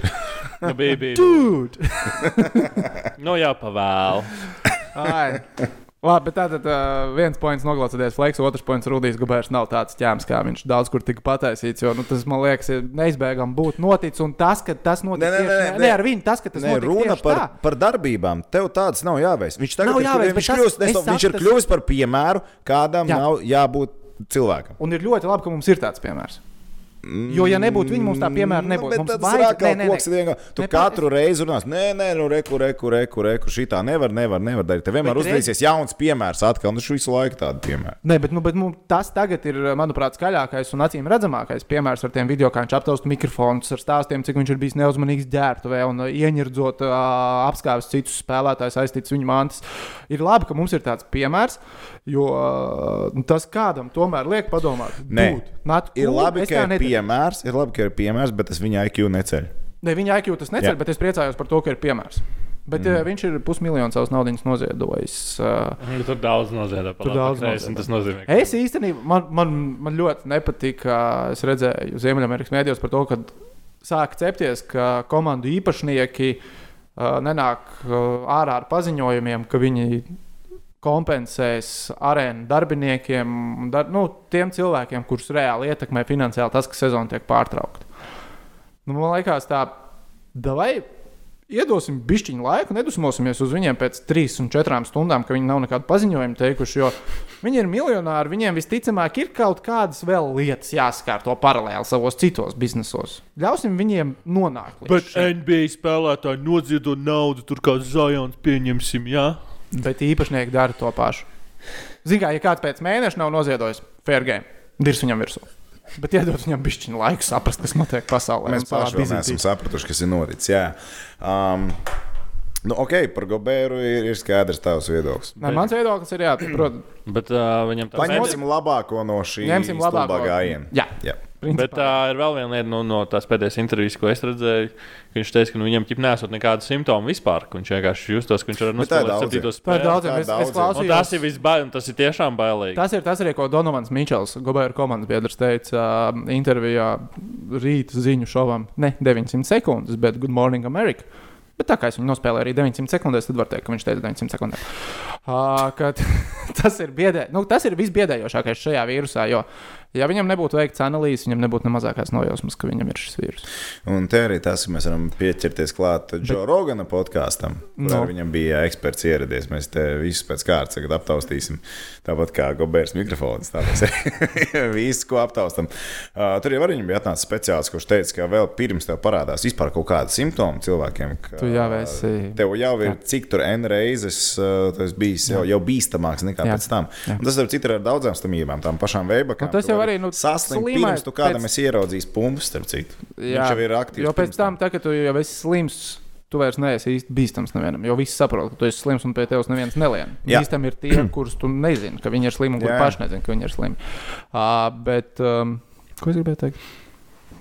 Nu, bija, bija. Dude! Nu, jau pavēlu. Ai. Labi, bet tātad uh, viens points noglācēties Fleks, otrs points Rudijs Gabērs nav tāds ķēms, kā viņš daudz kur tika pataisīts. Jo nu, tas, man liekas, ir neizbēgami būt noticis. Un tas, ka tas tieši, nē, ne, nē. ne ar viņu, tas, ka tas notic runa par, tā. par darbībām. Tev tāds nav jāveic. Viņš tagad Nav jāveic, viņš tas- kļūst, es es, viņš ir kļuvis par piemēru, kādam Jā. nav jābūt cilvēkam. Un ir ļoti labi, ka mums ir tāds piemērs. Jo, ja nebūtu viņa, mums tā piemēra Nu, nebūtu. bet Mums tad vajag- sāk nē, nē. Tu Ne, katru reizi runās, nē, nē, nu, reku, reku, reku, reku, šitā nevar, nevar, nevar darīt. Tev vienmēr uzvedīsies jauns piemērs atkal, viņš visu laiku tādu piemēru. Nē, bet, nu, bet nu, tas tagad ir, manuprāt, skaļākais un acīm redzamākais piemērs ar tiem video, kā viņš aptausta mikrofonus, ar stāstiem, cik viņš ir bijis neuzmanīgs ģērbtuvē un uh, ieņirdzot, uh, apskāvis citus spēlētājus, aizticis viņu mantas. Ir labi, ka mums ir tāds piemērs, jo uh, nu, tas kādam tomēr liek padomāt. Nē. "Dude, not Ir labi, ka tā ir nedaru." Piemērs, ir labi, ka ir piemērs, bet tas viņa IQ neceļ. Ne, viņa IQ tas neceļ, Jā. bet es priecājos par to, ka ir piemērs. Bet mm. viņš ir pusmiljonu savus naudas noziedojis. Uh, Tur daudz noziedzēja. Tur daudz noziedzēja. Tas nozīmē, ka Es īstenībā man, man, man ļoti nepatīk, ka es redzēju Ziemeļamerikas mēdījos par to, ka sāk cepties, ka komandu īpašnieki uh, nenāk uh, ārā ar paziņojumiem, ka viņi kompensēs arēnu darbiniekiem, un dar, nu, tiem cilvēkiem, kurus reāli ietekmē finansiāli tas, ka sezona tiek pārtraukta. Nu, man liekas, tā, vai iedosim bišķiņu laiku, nedusmosimies uz viņiem pēc trīs un četrām stundām, ka viņi nav nekādu paziņojumu teikuši. Jo viņi ir miljonāri, viņiem visticamāk ir kaut kādas vēl lietas jāskārto paralēli savos citos biznesos. Ļausim viņiem nonākt līdz Bet šim. NBA spēlētāji noziedo naudu, tur kā Zajons pieņemsim, jā. Bet īpašnieki dara to pašu. Zinām, kā, ja kāds pēc mēneša nav noziedojis fair game, dirs viņam virsū. Bet iedod viņam bišķiņu laiku saprast, kas notiek pasaulē. Mēs paši biznesī. sapratuši, kas ir noticis. Jā. Um, nu, ok, par Goberu ir, ir skaidrs tavs viedoklis. Nē, mans viedoklis ir, jā, [CLEARS THROAT] protams, Bet uh, viņam tā Paņemsim labāko no šī ņemsim labāko gājiena. Jā, Jā. Bet tā ir vēl viena lieta nu, no tās pēdējās intervijas, ko es redzēju. Viņš teica, ka nu, viņam ķip nesot nekādu simptomu vispār. Viņš vienkārši justos, ka viņš var Bet tā ir nospēlēt daudz, septīto tā ir spēli. daudz. tā ir Es, es daudziem. Un klausījos, tas ir visbail, tas ir tiešām bailīgi. Tas ir tas arī, ko Donovans Mičels, Gobēra komandas biedrs, teica uh, intervijā rīta ziņu šovam. Ne 900 sekundes, bet Good Morning America. Bet tā kā es viņu nospēlēju arī 900 sekundēs, tad var teikt, ka viņš teica 900 sekundēs. Uh, [LAUGHS] tas ir biedē, nu, tas ir visbiedējošākais šajā vīrusā, jo, ja viņam nebūtu veikts analīzes, viņam nebūtu ne mazākās nojausmas, ka viņam ir šis vīrus. Un te arī tas, ka mēs varam pieķerties klāt Džo Rogana podkāstam, kur No. viņam bija eksperts ieradies. Mēs te visus pēc kārtas aptaustīsim. Tāpat kā Gobērs mikrofons. Tā mēs arī [LAUGHS] visu, ko aptaustam. Uh, tur jau arī bija atnācis speciālists, kurš teica, ka vēl pirms tev parādās vispār kaut kāda simptoma cilvēkiem. Ka, Tu jau esi- Tev jau ir Jā. cik tur N reizes tas bijis jau, jau bīstamāks nekā Jā. pēc tam. Jā. Un tas ir citur ar daudzām slimībām, tām pašām veibakām. Nu, jau arī, nu, saslimt slimai pirms tu kādam pēc- esi ieraudzījis pumpas, starp citu. Viņš jau ir aktīvs. Jo pēc tam, tā, kad tu jau esi slims, tu vairs neesi īsti bīstams nevienam. Jo visi saprot, ka tu esi slims un pie tevis neviens nelien. Jā. Bīstami ir tie, [CLEARS THROAT] kurus tu nezini, ka viņi ir slimi un kuri Jā. paši nezina, ka viņi ir slimi. Uh, bet, um, ko es gribēju teikt?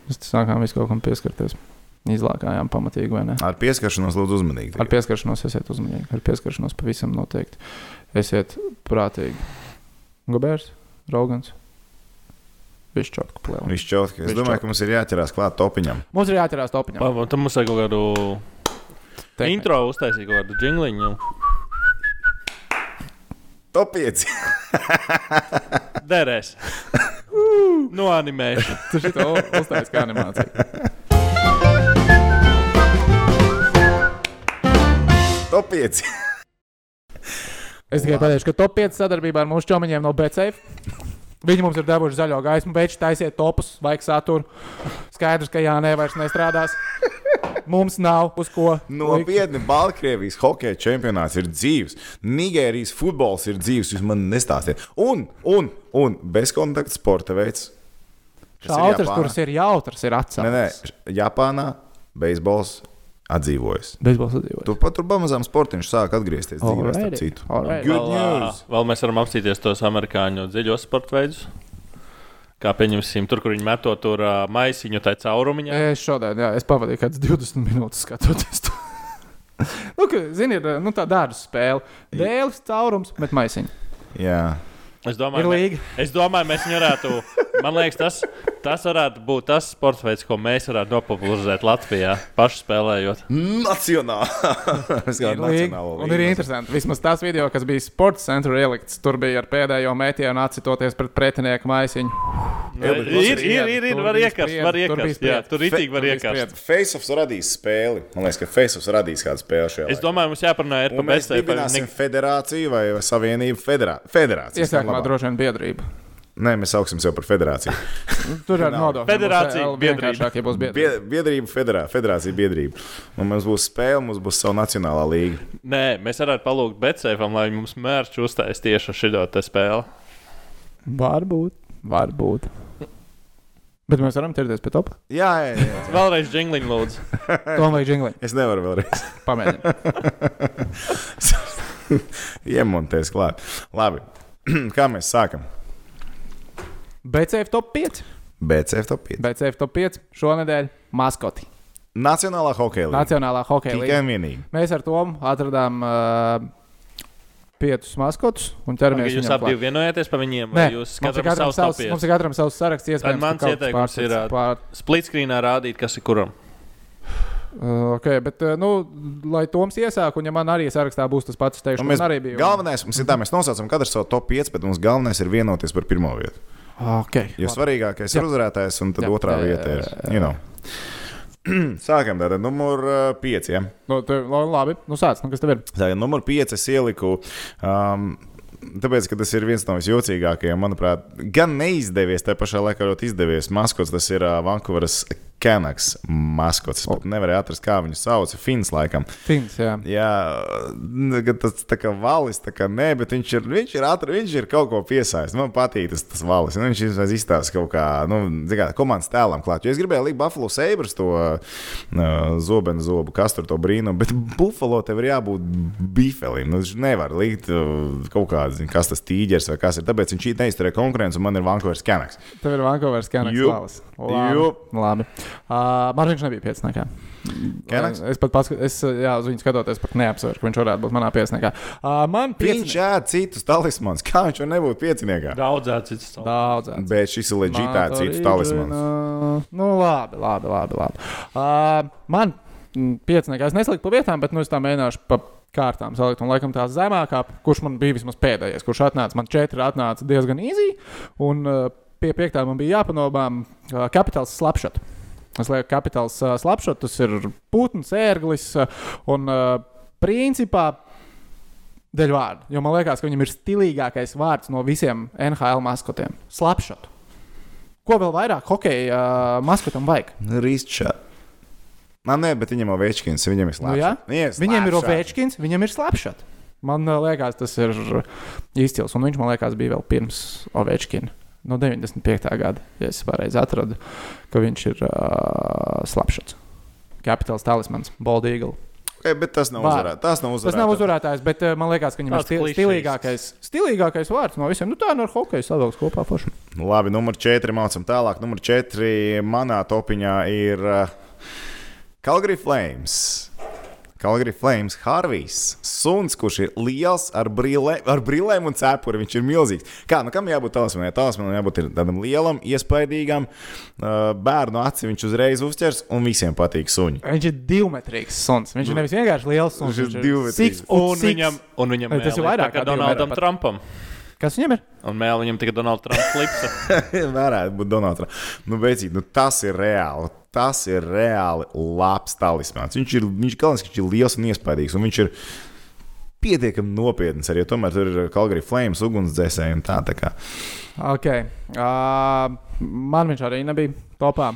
Mēs sākām visu kaut kam pieskarties. Izlākājām pamatīgi, vai ne? Ar pieskaršanos lūdzu uzmanīgi. Ar pieskaršanos esiet uzmanīgi. Ar pieskaršanos pavisam noteikti. Esiet prātīgi. Gabērs, Raugans. Viņš čotku plēlē. Viņš čautka. Es Viņš domāju, ka mums ir jāķerās klāt topiņam. Mums ir jāatcerās topiņam. Pa- Tam mums vajag kaut kādu Tehnika. intro uztaisīt, kaut kādu jingliņu. Top 5. [LAUGHS] Derēs. [LAUGHS] No animēšana. [LAUGHS] Tu šito uztaisīji kā animāciju. Top 5. Es tikai pateikšu, ka top 5 sadarbībā ar mūsu čomiņiem no BCF. Viņi mums ir devuši zaļo gaismu, beidz taisiet topus, vajag saturu. Skaidrs, ka jā, nē, vairs nestrādās. Mums nav uz ko. Nopietni, Baltkrievijas hokeja čempionāts ir dzīves. Nigērijas futbols ir dzīves. Jūs man nestāstiet. Un, un, un bezkontakta sporta veids. Šautrs, Japānā. kurš ir jautrs, ir Nē, atcelts. nē, Japānā beisbols atdzīvojas. Bezbalsts atdzīvot. Tu pat tur pamazām sportiņš sāk atgriezties dzīvē, starp citu. alright. Good Vēl, news! vēl mēs varam apstīties tos amerikāņu dziļos sporta veidus. Kā pieņemsim, tur, kur viņi meto tur uh, maisiņu, tā caurumiņā. Es šodien, jā, es pavadīju kāds 20 minūtes skatoties to. [LAUGHS] nu, ka, zini, ir nu, tā dārza spēle. Dēlis, caurums, bet maisiņš. Jā, Es Ir domāju, mē, līga. es domāju, mēs viņu varētu. Man liekas, tas, Tas varētu būt tas sports veids, ko mēs varētu nopopularizēt Latvijā, paši spēlējot. Nacionāli. [LAUGHS] Es kā Līga. nacionālo Un ir interesanti, vismaz tās video, kas bija sports centra ielikts, tur bija ar pēdējo metienu acitoties pret pretinieku maisiņu. Ir, ir, ir, ir, ir Tur var spriedze, var iekarst. Jā, tur var Tur bija iekarst. spriedze. Faceoffs radīs spēli. Man liekas, ka Faceoffs radīs kādu spēli šajā. Es domāju, mums jāparunā ir par BC. dibināsim federāciju vai savienību federā... federāciju. Iesākumā droši vien biedrība. Nē, mēs sauksim sevi par federāciju. [LAUGHS] Tur ar nodokļiem. Federācija, būs vēl biedrība. ja būs biedrība. Bie- Biedrība, federā, federācija, biedrība. Un mums būs spēle, mums būs sava nacionālā līga. Nē, mēs varētu palūgt Betsēfam, lai mums mērķi uztais tieši ar šo te spēli. Varbūt, varbūt. Bet mēs varam ķerties pie topa. Jā, jā, jā. [LAUGHS] Vēlreiz jingliņu lūdzu. [LAUGHS] Tom vai Džingli? Es nevaru vēlreiz Pamēģinām. iemontēties klāt. Labi, [CLEARS THROAT] kā mēs sākam? BCF top 5. BCF top 5. BCF top 5 šonadēļ maskoti. Nacionālā hokeja līnija. Nacionālā hokeja Tikai līnija. un vienīgi. Mēs ar Tomu atradām uh, piecus maskotus un ķeramies Jūs viņiem abi klāt. vienojāties par viņiem, Nē, vai jūs katram katram savs savs, mums ir katram savs saraksts. Iespējams, mans ieteikums ir, pārcits pār, Splitscreenā rādīt, kas ir kuram. uh, okay, bet, uh, nu, lai Toms iesāk, un ja man arī sarakstā būs tas pats, es teikšu, man mēs, arī bija. galvenais, mums ir tā, mēs nosaucam katru savu top 5, bet mums galvenais ir vienoties par pirmo vietu. Okay, Jo labi. svarīgākais Jā. ir uzvarētājs, un tad Jā. otrā Jā, vieta ir. You know. [CLEARS THROAT] Sākam tātad numur 5. Ja? Nu, te, la- labi, nu sāc, nu, kas tev ir? Tātad numur 5 es ieliku. Um, Tāpēc, ka tas ir viens no visjocīgākajiem, manuprāt, gan neizdevies, tā pašā laikā ļoti izdevies maskots. Tas ir uh, Vankūveras Kanaks maskots. Es pat nevarēju atrast, kā viņu sauc. Fins, laikam. Fins, jā. Jā, tas tā kā valis, tā kā nē, bet viņš ir, viņš ir, atra, viņš ir kaut ko piesaistīts. Man patīk tas, tas valis. Nu, viņš vismaz izstāsta kaut kā, nu, kā komandas tēlam klāt. Jo es gribēju likt Buffalo Sabres to uh, zobenu zobu, kas tur to brīnumu, bet Buffalo tev ir jābūt bifelim. Nu, viņš nevar likt uh, kaut zin, kas tas tīģers vai kas ir. Tāpēc viņš neizturēja konkurenci un man ir Vankūveras Kanaks. Tev ir kanāls. Jup. Labi. Labi. Uh, man viņš nebija pieciniekā. Kanaks? Es pat paskat, es, jā, uz viņu skatoties, pat neapsveru, ka viņš varētu būt manā pieciniekā. Uh, man Viņš pieciniekā. ēd citus talismans. Kā viņš var nebūt pieciniekā? Daudzēts cits. Daudz. Bet šis ir leģitāts citus talismans. Nu, labi, labi, labi. labi. Uh, man mm, pieciniekā es nesliku pa vietām, bet nu, es tā mēģināšu pa kārtām salikt. Un laikam tā zemākā, kurš man bija vismaz pēdējais, kurš atnāca, man četri atnāca diezgan īsi. Un pie piektā man bija jāpanobām kapitāls slapšot. Es lieku kapitāls uh, slapšot, tas ir putns, ērglis uh, un uh, principā. Dēļ vārdu, jo man liekas, ka viņam ir stilīgākais vārds no visiem NHL maskotiem - slapšot. Ko vēl vairāk hokeja uh, maskotam vajag? Rīsčā. Man nē, bet viņam ir Ovečkins, viņam ir Nu, jā. slēpts. Viņam ir Ovečkins, viņam ir slapšot. Man liekas, tas ir izcils. Un viņš man liekas, bija vēl pirms Ovečkina. No 95. gada, ja es pareizi atradu, ka viņš ir uh, slapšots. Kapitāls talismans, Boldīgla. Okay, bet tas nav uzvarētājs. Tas nav Tas nav uzvarētājs. uzvarētājs, bet uh, man liekas, ka viņam Tāds ir stil, stilīgākais, stilīgākais vārds no visiem. Nu, tā no hokeja savilks kopā forši. Nu, Labi, numur 4 mācām tālāk. Numur 4 manā topiņā ir uh, Calgary Flames. Calgary Flames, Harvijs, suns, kurš ir liels ar, brīlē, ar brīlēm un cepuri. Viņš ir milzīgs. Kā, nu, kam jābūt talismanam? Talismanam jābūt ir tādam lielam, iespaidīgam. Bērnu aci viņš uzreiz uzķers, un visiem patīk suņi. Viņš ir divmetrīgs suns. Viņš ir nevis vienkārši liels suns. Viņš ir divmetrīgs. Un six. viņam, un viņam tas ir vairāk kā Donaldam pat? Trumpam. Kas viņam ir? Un mēlē viņam tikai Donalda Trumpa [LAUGHS] klips. Varētu būt Donalds. Nu, beidzot, nu, tas ir reāli. Tas ir reāli labs talismans. Viņš ir, viņš, galvenais, ka viņš ir liels un iespaidīgs. Un viņš ir pietiekami nopietns arī. Tomēr tur ir Calgary Flames, ugunsdzēsēji un tā. tā kā. Okay. Uh, man viņš arī nebija topā.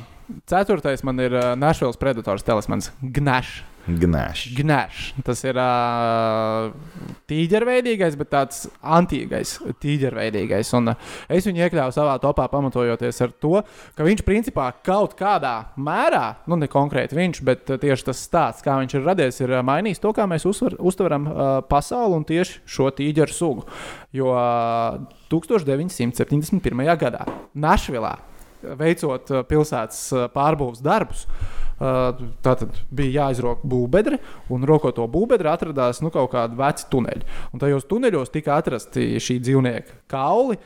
Ceturtais man ir uh, Nashville Predators talismans Gnash. Gnēš. Gnash. Tas ir uh, tīģerveidīgais, bet tāds antīgais tīģerveidīgais. Un uh, es viņu iekļāvu savā topā, pamatojoties ar to, ka viņš principā kaut kādā mērā, nu ne konkrēti viņš, bet tieši tas stāsts, kā viņš ir radies, ir mainījis to, kā mēs uzvar, uztveram uh, pasauli un tieši šo tīģeru sugu. Jo uh, 1971. gadā Našvilā veicot uh, pilsētas uh, pārbūves darbus. Uh, Tātad bija jāizrok būvbedri, un rokot to būvbedri atradās nu, kaut kādi veci tuneļi. Un tajos tuneļos tika atrasti šī dzīvnieka kauli,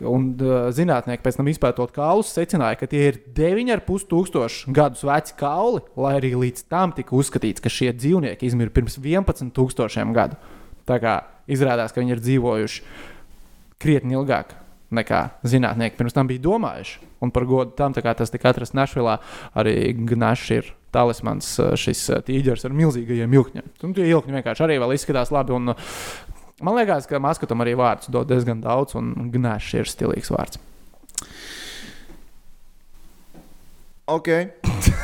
un uh, zinātnieki pēc tam izpētot kaulus, secināja, ka tie ir 9,5 tūkstoši gadus veci kauli, lai arī līdz tam tika uzskatīts, ka šie dzīvnieki izmirra pirms 11 tūkstošiem gadu. Tā kā izrādās, ka viņi ir dzīvojuši krietni ilgāk nekā zinātnieki pirms tam bija domājuši. Un par godu tam, tas tika atrasts Našvilā, arī Gnašs ir talismans, uh, šis uh, tīģeris ar milzīgajiem ilkņiem. Un tie ilkņi vienkārši arī vēl izskatās labi. Un, uh, man liekas, ka maskotam arī vārds dod diezgan daudz, un Gnašs ir stilīgs vārds. Ok.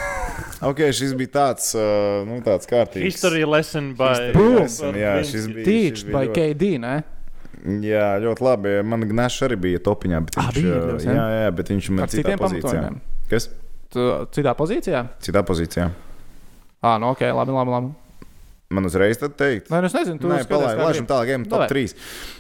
[LAUGHS] ok, šis bija tāds, uh, nu, tāds kārtīgs. History lesson by. Boom. Lesson, jā, šis bija. Tīčs šis bija ļoti, KD, ne? Jā, ļoti labi. Man Gnašs arī bija topiņā, bet Ah, viņš, uh, jūs, ja? jā, jā, bet viņš man citā pozīcijā. Kas? Tu citā pozīcijā? Citā pozīcijā. Ah, nu ok, labi, labi. labi. Man uzreiz tad teikt. Nē, nu es nezinu, kā laižam grib. tālāk, ejam top Davai. 3.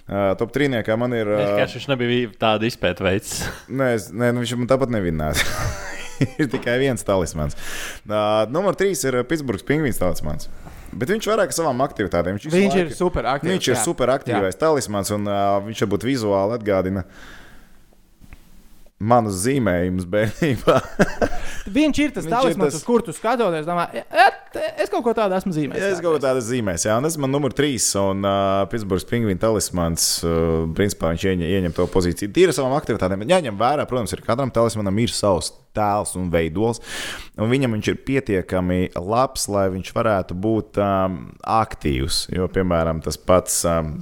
Uh, top 3. man ir. Es Uh, ka viņš nebija tāda izpēta veids. [LAUGHS] Nē, es, nē nu viņš man tāpat nevinās. [LAUGHS] ir tikai viens talismans. Uh, numur 3 ir Pitsburgas pingvīns talismans. Bet viņš vairāk savām aktivitātēm. Viņš, Viņš ir laiku- super aktīvs. Viņš ir jā. super aktīvais talismans, un uh, viņš varbūt vizuāli atgādina manus zīmējumus bērnībā. [LAUGHS] Viņš ir tas ir talismans, tas- uz kuru tu skatoties. Domā, "E, es kaut ko tādu esmu zīmējis. es kaut kādā zīmēs, jā, un tas man numur 3, un uh, Pitsburgas pingvīna talismans, uh, principā viņš ieņem, ieņem to pozīciju. Tīri savām aktivitātēm. Jāņem vērā, protams, ir katram talismanam ir savs tēls un veidols, un viņam viņš ir pietiekami labs, lai viņš varētu būt um, aktīvs. Jo, piemēram, tas pats um,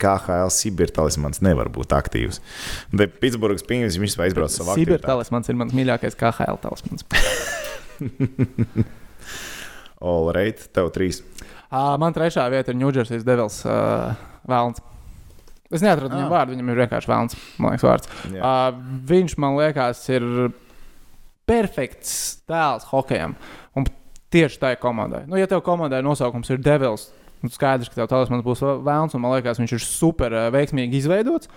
KHL Sibīra talismans nevar būt aktīvs. Bet Pitsburgas pingvīns viņš vispār izbrauc savu Sibīra aktivitāti. talismans ir mans mīļākais KHL talismans. [LAUGHS] All right, tev trīs. Uh, man trešā vieta ir Ņūdžersijas Devils uh, Vēlns. Es neatradu viņam Ah. vārdu, viņam ir vienkārši Vēlns. Man liekas, vārds. Jā. Uh, viņš man liekas, ir perfekts tēls hokejam. Un tieši tai komandai. Nu, ja tev komandai nosaukums ir Devils. nu, Skaidrs, ka tev talismans būs vēlams, man liekas, viņš ir super uh, veiksmīgi izveidots.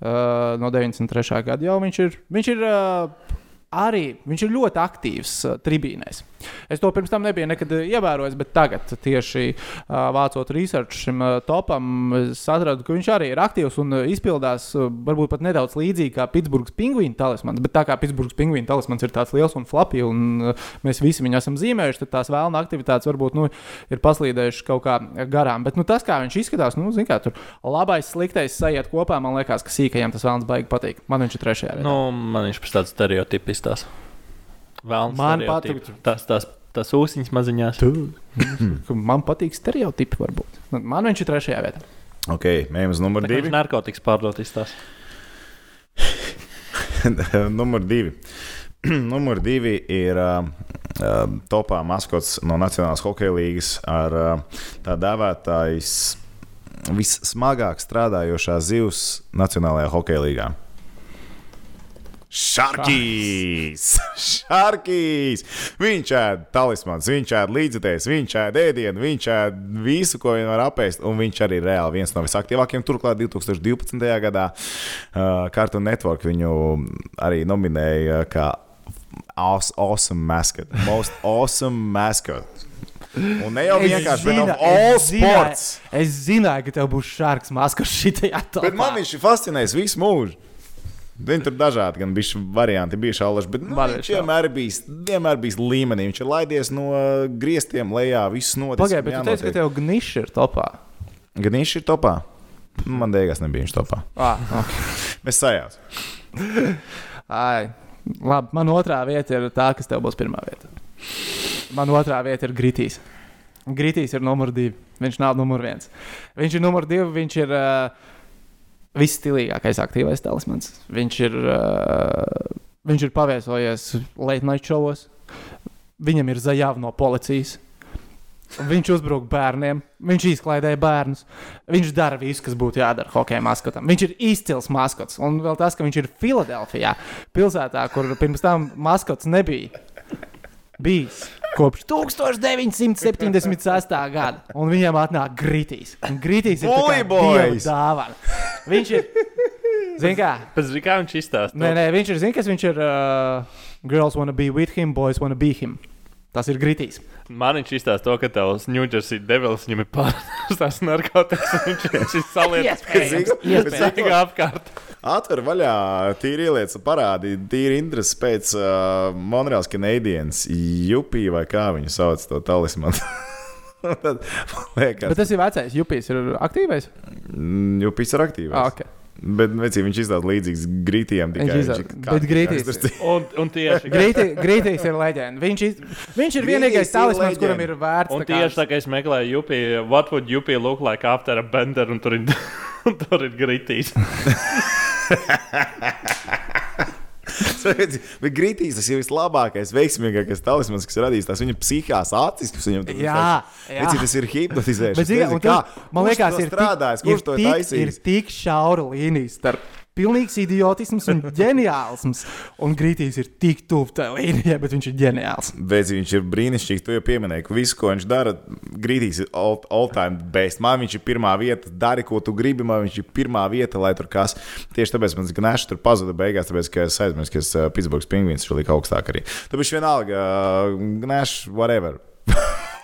Uh, no 93. gada jau viņš ir. Viņš ir uh, arī viņš ir ļoti aktīvs uh, tribīnēs. Es to pirms tam nebiju nekad uh, ievērojis, bet tagad, tieši uh, vācot research šim uh, topam, es atradu, ka viņš arī ir aktīvs un izpildās varbūt pat nedaudz līdzīgi kā Pitsburgas pingvīna talismans. Bet tā kā Pitsburgas pingvīna talismans ir tāds liels un flapi, un mēs visi viņu esam zīmējuši, tad tās vēlna aktivitātes varbūt nu, ir paslīdējušas kaut kā garām. Bet nu, tas, kā viņš izskatās, nu, zin, kā tur labais, sliktais sajiet kopā, man liekas, ka sīkajam tas vēlams baigi patīk. Man viņš ir trešajā. vietā. Nu, man viņš pēc tāds stereotips izstāsta. Vēlams, Man patīk. Tas, tas, tas ūsiņš maziņās. Ka [LAUGHS] Man patīk stereotipi, varbūt. Nu, Man viņš ir trešajā vietā. Ok, uz numur 2. narkotikas pārdot izstāsta. [LAUGHS] numur 2. [CLEARS THROAT] numur 2 ir uh, uh, topā maskots no Nacionālās hokeja līnijas ar uh, tā dēvētājs vissmagāk strādājošā zivs Nacionālajā hokeja līnijā. Šarkīs! Šarkīs! Viņš ēd talismans, viņš ēd līdzekļus, viņš ēd ēdienu, viņš ēd visu, ko vien var apēst. Un viņš arī ir reāli viens no visaktīvākajiem. Turklāt 2012. gadā uh, Cartoon Network viņu arī nominēja kā Awesome Mascot. Most Awesome Mascot. Un ne jau vienkārši, bet no all sports. es zināju, ka tev būs šāds maskars šitajā topā. Bet man viņš ir fascinējis visu mūžu. Viņi tur dažādi, gan bija varianti, bija šādi, bet nu, viņš vienmēr bijis, vienmēr bijis līmenī. Viņš ir laidies no griestiem lejā, viss noticis. Pagaidiet, bet tu teici, ka tev gnišs ir topā. Viņš ir topā. Man dēļas nebija viņš topā. Ah, okay. [LAUGHS] Mēs sajācām. Ai, labi, man otrā vieta ir tā, kas tev būs pirmā vieta. Man otrā vieta ir Gritīs. Gritīs ir numur divi. Viņš nav numur viens. Viņš ir numur divi. Viņš ir uh, visstilīgākais aktīvais talismans. Viņš ir, uh, viņš ir paviesojies late night šovos. Viņam ir zajāva no policijas. Viņš uzbruka bērniem, viņš izklaidēja bērnus. Viņš dara visu, kas būtu jādara hokeja maskotam. Viņš ir izcils maskots. Un vēl tas, ka viņš ir Filadelfijā, pilsētā, kur pirms tam maskots nebija bijis kopš 1976. gada. Un viņam atnāk gritīs. Un Gritīs ir tā kā Bully boys! dieva dāvana. Viņš ir. Zini, kā? Pēc tam, kā viņš izstāsta. Nē, nē, viņš ir. Zini, kas viņš ir? Uh, girls wanna be with him, boys wanna be him. Tas ir gritīs. Man viņš izstāsta to, ka tavs New Jersey Devils viņam ir pārstāvs tās narkotikas. Viņš viņš ir [LAUGHS] Zini, iespējams. Staigā apkārt. Atver vaļā, tīri ieliec, parādīja, tīri interesi pēc uh, Monreāls Canadiens, Jupī vai kā viņu sauc to talismanu. [LAUGHS] Tad, liekas, Bet tas ir vecais. Jupīs ir aktīvais. mm, Jupīs ir aktīvs. Ah, okay. Bet vecī, viņš izstāsta līdzīgs grītījiem. Bet Grītīs-. Un, un tieši [LAUGHS] Grītī, Grītīs ir leģenda. Viņš, iz, viņš ir Grītīs vienīgais talismans, kuram ir vērts. Un tā kā- tieši tā kā es meklēju, Jupi, what would Jupi look like after a bender, un tur ir, [LAUGHS] un tur ir gritīs. [LAUGHS] Bet grītīs tas ir vislabākais, veiksmīgākais talismans, kas radīs tās viņa psihās acis, kas viņam tur Jā, jā. Veci, tas ir hipnotizēšana. Bet, zini, un kā, man liekas, ir strādājis, kurš to ir ir tik, ir taisījis. tik šaura līnija starp pilnīgs idiotisms un [LAUGHS] ģeniālisms. Un Grītīs ir tik tuvu tai līnijai, bet viņš ir ģeniāls. Bet viņš ir brīnišķīgs. Tu jau pieminēji, ka visu, ko viņš dara, grītīs ir all, all time best. Man viņš ir pirmā vieta, dari, ko tu gribi. Man viņš ir pirmā vieta, lai tur kas. Tieši tāpēc man Gnēšs tur pazuda beigās, tāpēc, ka es aizmirsu, ka es uh, Pitsburgas pingvīns tur lika augstāk arī. Tāpēc vienalga, uh, Gnēšs, whatever.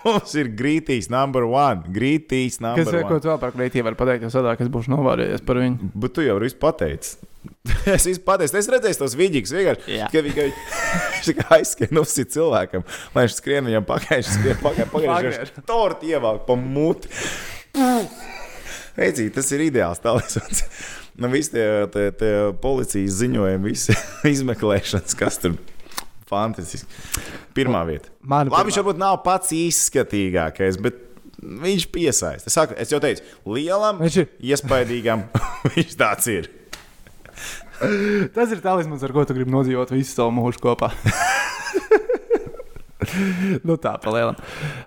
Mums ir grītīs number one. Grītīs Kas number ir, ko one. tu vēl par Grītīju var pateikt, jo sadāk es būšu novārījies par viņu. Bet tu jau visu pateici. [LAUGHS] es visu pateicu, es redzēju tos vidīgus. Vienkārši, ka viņš kā [LAUGHS] aizskrien uz cilvēkam, lai viņš skrien viņam pakaļ, [LAUGHS] skrien pakaļ, pakaļ, torti ievelk pa muti. Veicīgi, tas ir ideāls talismans. Nu, visi tie, tie, tie policijas ziņojumi, visi izmeklēšanas, kas tur fantastiski. Pirmā vieta. Mana Labi, viņš pirmā. varbūt nav pats izskatīgākais, bet viņš piesaista. Es, saku, es jau teicu, lielam, Viņš ir- iespaidīgam, [LAUGHS] viņš tāds ir. Tas ir talismans, ar ko tu gribi nodzīvot visu savu mūžu kopā. [LAUGHS] nu tā, pa lielam.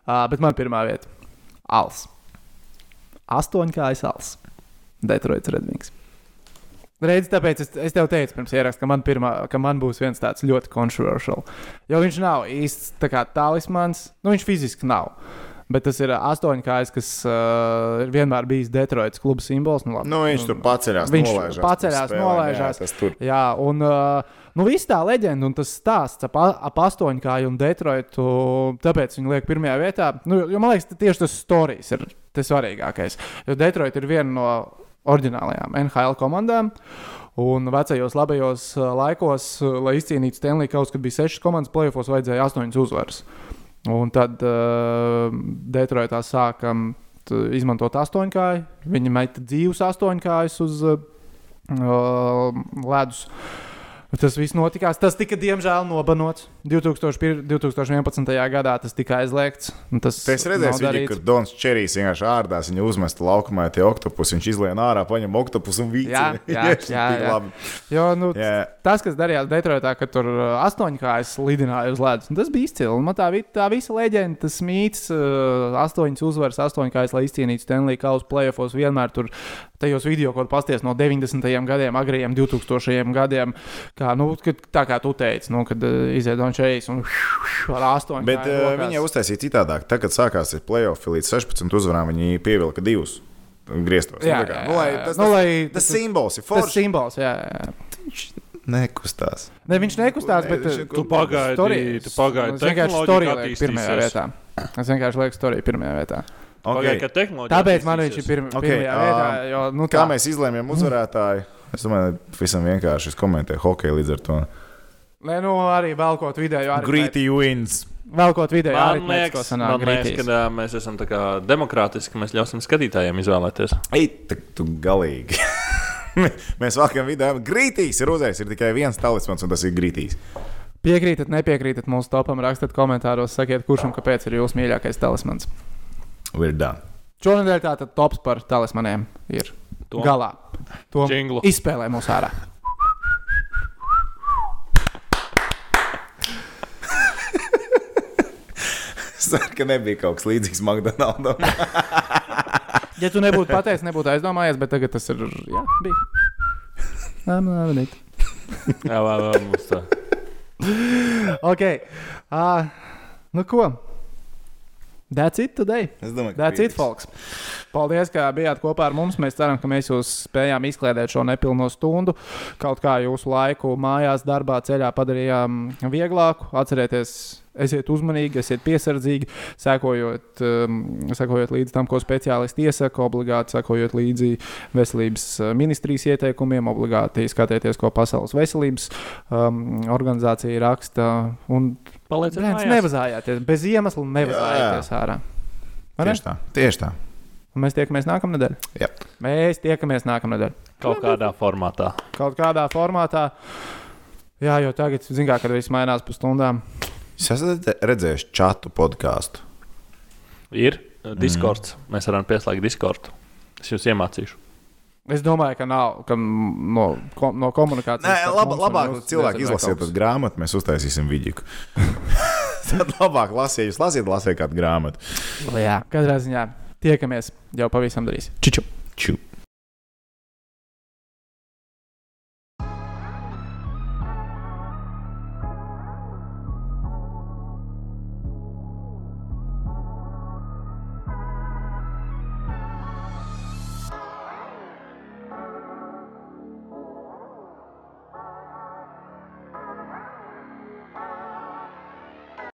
Uh, bet man pirmā vieta - Als. Astoņkājas Als. Detroits Redvings. Redzi, tāpēc es, es tev teicu, pirms ierakstā, ka, man pirmā, ka man būs viens tāds ļoti kontroversiāls. Jo viņš nav īsts tā kā talismans, nu viņš fiziski nav. Bet tas ir astoņkājs, kas uh, vienmēr bijis Detroits kluba simbols. Nu, labi, Nu, viņš tur paceļās, Viņš nolaižās paceļās, spēlēm, nolaižās. Jā, tur. Jā, un uh, nu, viss tā leģenda un tas stāsts ap, ap astoņkāju un Detroitu, tāpēc viņi liek pirmajā vietā. Nu, jo, man liekas, tieši tas stāstījis ir tas svarīgākais. Jo Detroit ir viena no oriģinālajām NHL komandām. Un vecajos labajos uh, laikos, uh, lai izcīnītu Stanley Kausu, kad bija sešas komandas, plēsofos vajadzēja astoņas uzvaras. Un tad uh, Detroitā sākam izmantot astoņkāju. Viņi meta dzīves astoņkājus uz uh, uh, ledus. Tas viss notikās. Tas tika, diemžēl, nobanots. 2001, 2011. gadā tas tika aizliegts. Tas Es redzēju, darīts. kur Dons Čerijs vienkārši ārdās, viņa uzmesta laukumā tie oktopus, viņš izlien ārā, paņem oktopus un vīci. Jā, [LAUGHS] jā, jā, jā. Jo, nu, Jā. tas, kas darījās Detroitā, kad tur uh, astoņkājas lidināja uz ledus, tas bija izcili. Man tā, tā visa leģenda, tas mīts, uh, astoņas uzvaras, astoņkājas, lai izcīnītu Stanley Kausa playoffs, vienmēr tur tajos video, ko pasties no 90. gadiem, agrējiem 2000. gadiem. Kā, nu, kad, tā kā tu teici, nu, kad uh, iziet on čejas un [LAUGHS] ar astoņu. Bet uh, viņi uztaisīja citādāk. Tad, kad sākās playoff līdz 16 uzvarām, viņi pievilka divus griestos. Jā, Nu, tā kā, jā, nu, lai jā. tas, Nu, tas, lai tas, tas- simbols ir Tas foršs. simbols, jā. jā. Nekustās. Ne, viņš nekustās, bet Viņš ir Tu pagaidi, tu pagaidi. Es vienkārši lieku pirmajā vietā. Es vienkārši lieku storiju pirmajā vietā. Okay. ka tehnoloģija Tāpēc man viņš ir pirma, Okay, vietā. Jo, nu, Kā tā. mēs izlēmjam uzvarētāju? Es domāju, visam vienkārši es komentēju hokeju līdz ar to. Nē, nu, arī velkot video. Arī Grītī wins. Velkot video, arī Man liekas, man liekas ka grītīs. ā, mēs esam tā kā demokrātiski, mēs ļausim skatītājiem izvēlēties. Ei, tu, tu galīgi. [LAUGHS] mēs valkam video. Grītīs ir uzreiz, ir tikai viens talismans, un tas ir grītīs. Piekrītat, nepiekrītat mūsu topam, rakstiet komentāros, sakiet, kurš un kāpēc ir jūsu mīļākais talismans. We're done. Šonadēļ tātad tops par talismaniem ir To. galā. To Džinglu. izspēlē mūs ārā. Ceru, ka nebija kaut kas līdzīgs McDonald's. [LAUGHS] Ja tu nebūtu pateicis, nebūtu aizdomājies, bet tagad tas ir. Jā, bija. Nē, nē, nē. Jā, mums tā. Ok. Uh, nu ko? That's it today. Es domāju, ka That's it, pieetiks. folks. Paldies, ka bijāt kopā ar mums. Mēs ceram, ka mēs jūs spējām izkliedēt šo nepilno stundu. Kaut kā jūsu laiku mājās, darbā, ceļā padarījām vieglāku. Atcerieties, esiet uzmanīgi, esiet piesardzīgi, sekojot, um, sekojot līdzi tam, ko speciālisti iesaka, obligāti sekojot līdzi veselības uh, ministrijas ieteikumiem, obligāti skatieties, ko Pasaules veselības um, organizācija raksta. Un, Palieciet mājās. nevazājāties, bez iemesla nevazājāties ārā. Vai ne? Tieši tā. Tieši tā. Un mēs tiekamies nākamnedēļ. Jā. Mēs tiekamies nākamnedēļ. Kaut kādā formātā. Kaut kādā formātā. Jā, jo tagad, zinām, kad viss mainās pa stundām. Jūs esat redzējuši čatu podkāstu. Ir Discords. Mm. Mēs varam pieslēgt Discordu. Es jūs iemācīšu. Es domāju, ka nav ka no, ko, no komunikācijas. Nē, lab, labāk, cilvēki izlasiet grāmatu, mēs uztaisīsim video. [LAUGHS] Tad labāk lasiet, jūs lasiet, lasiet kādu grāmatu. Jā, katrā ziņā tiekamies jau pavisam drīz. Čiču! Ču.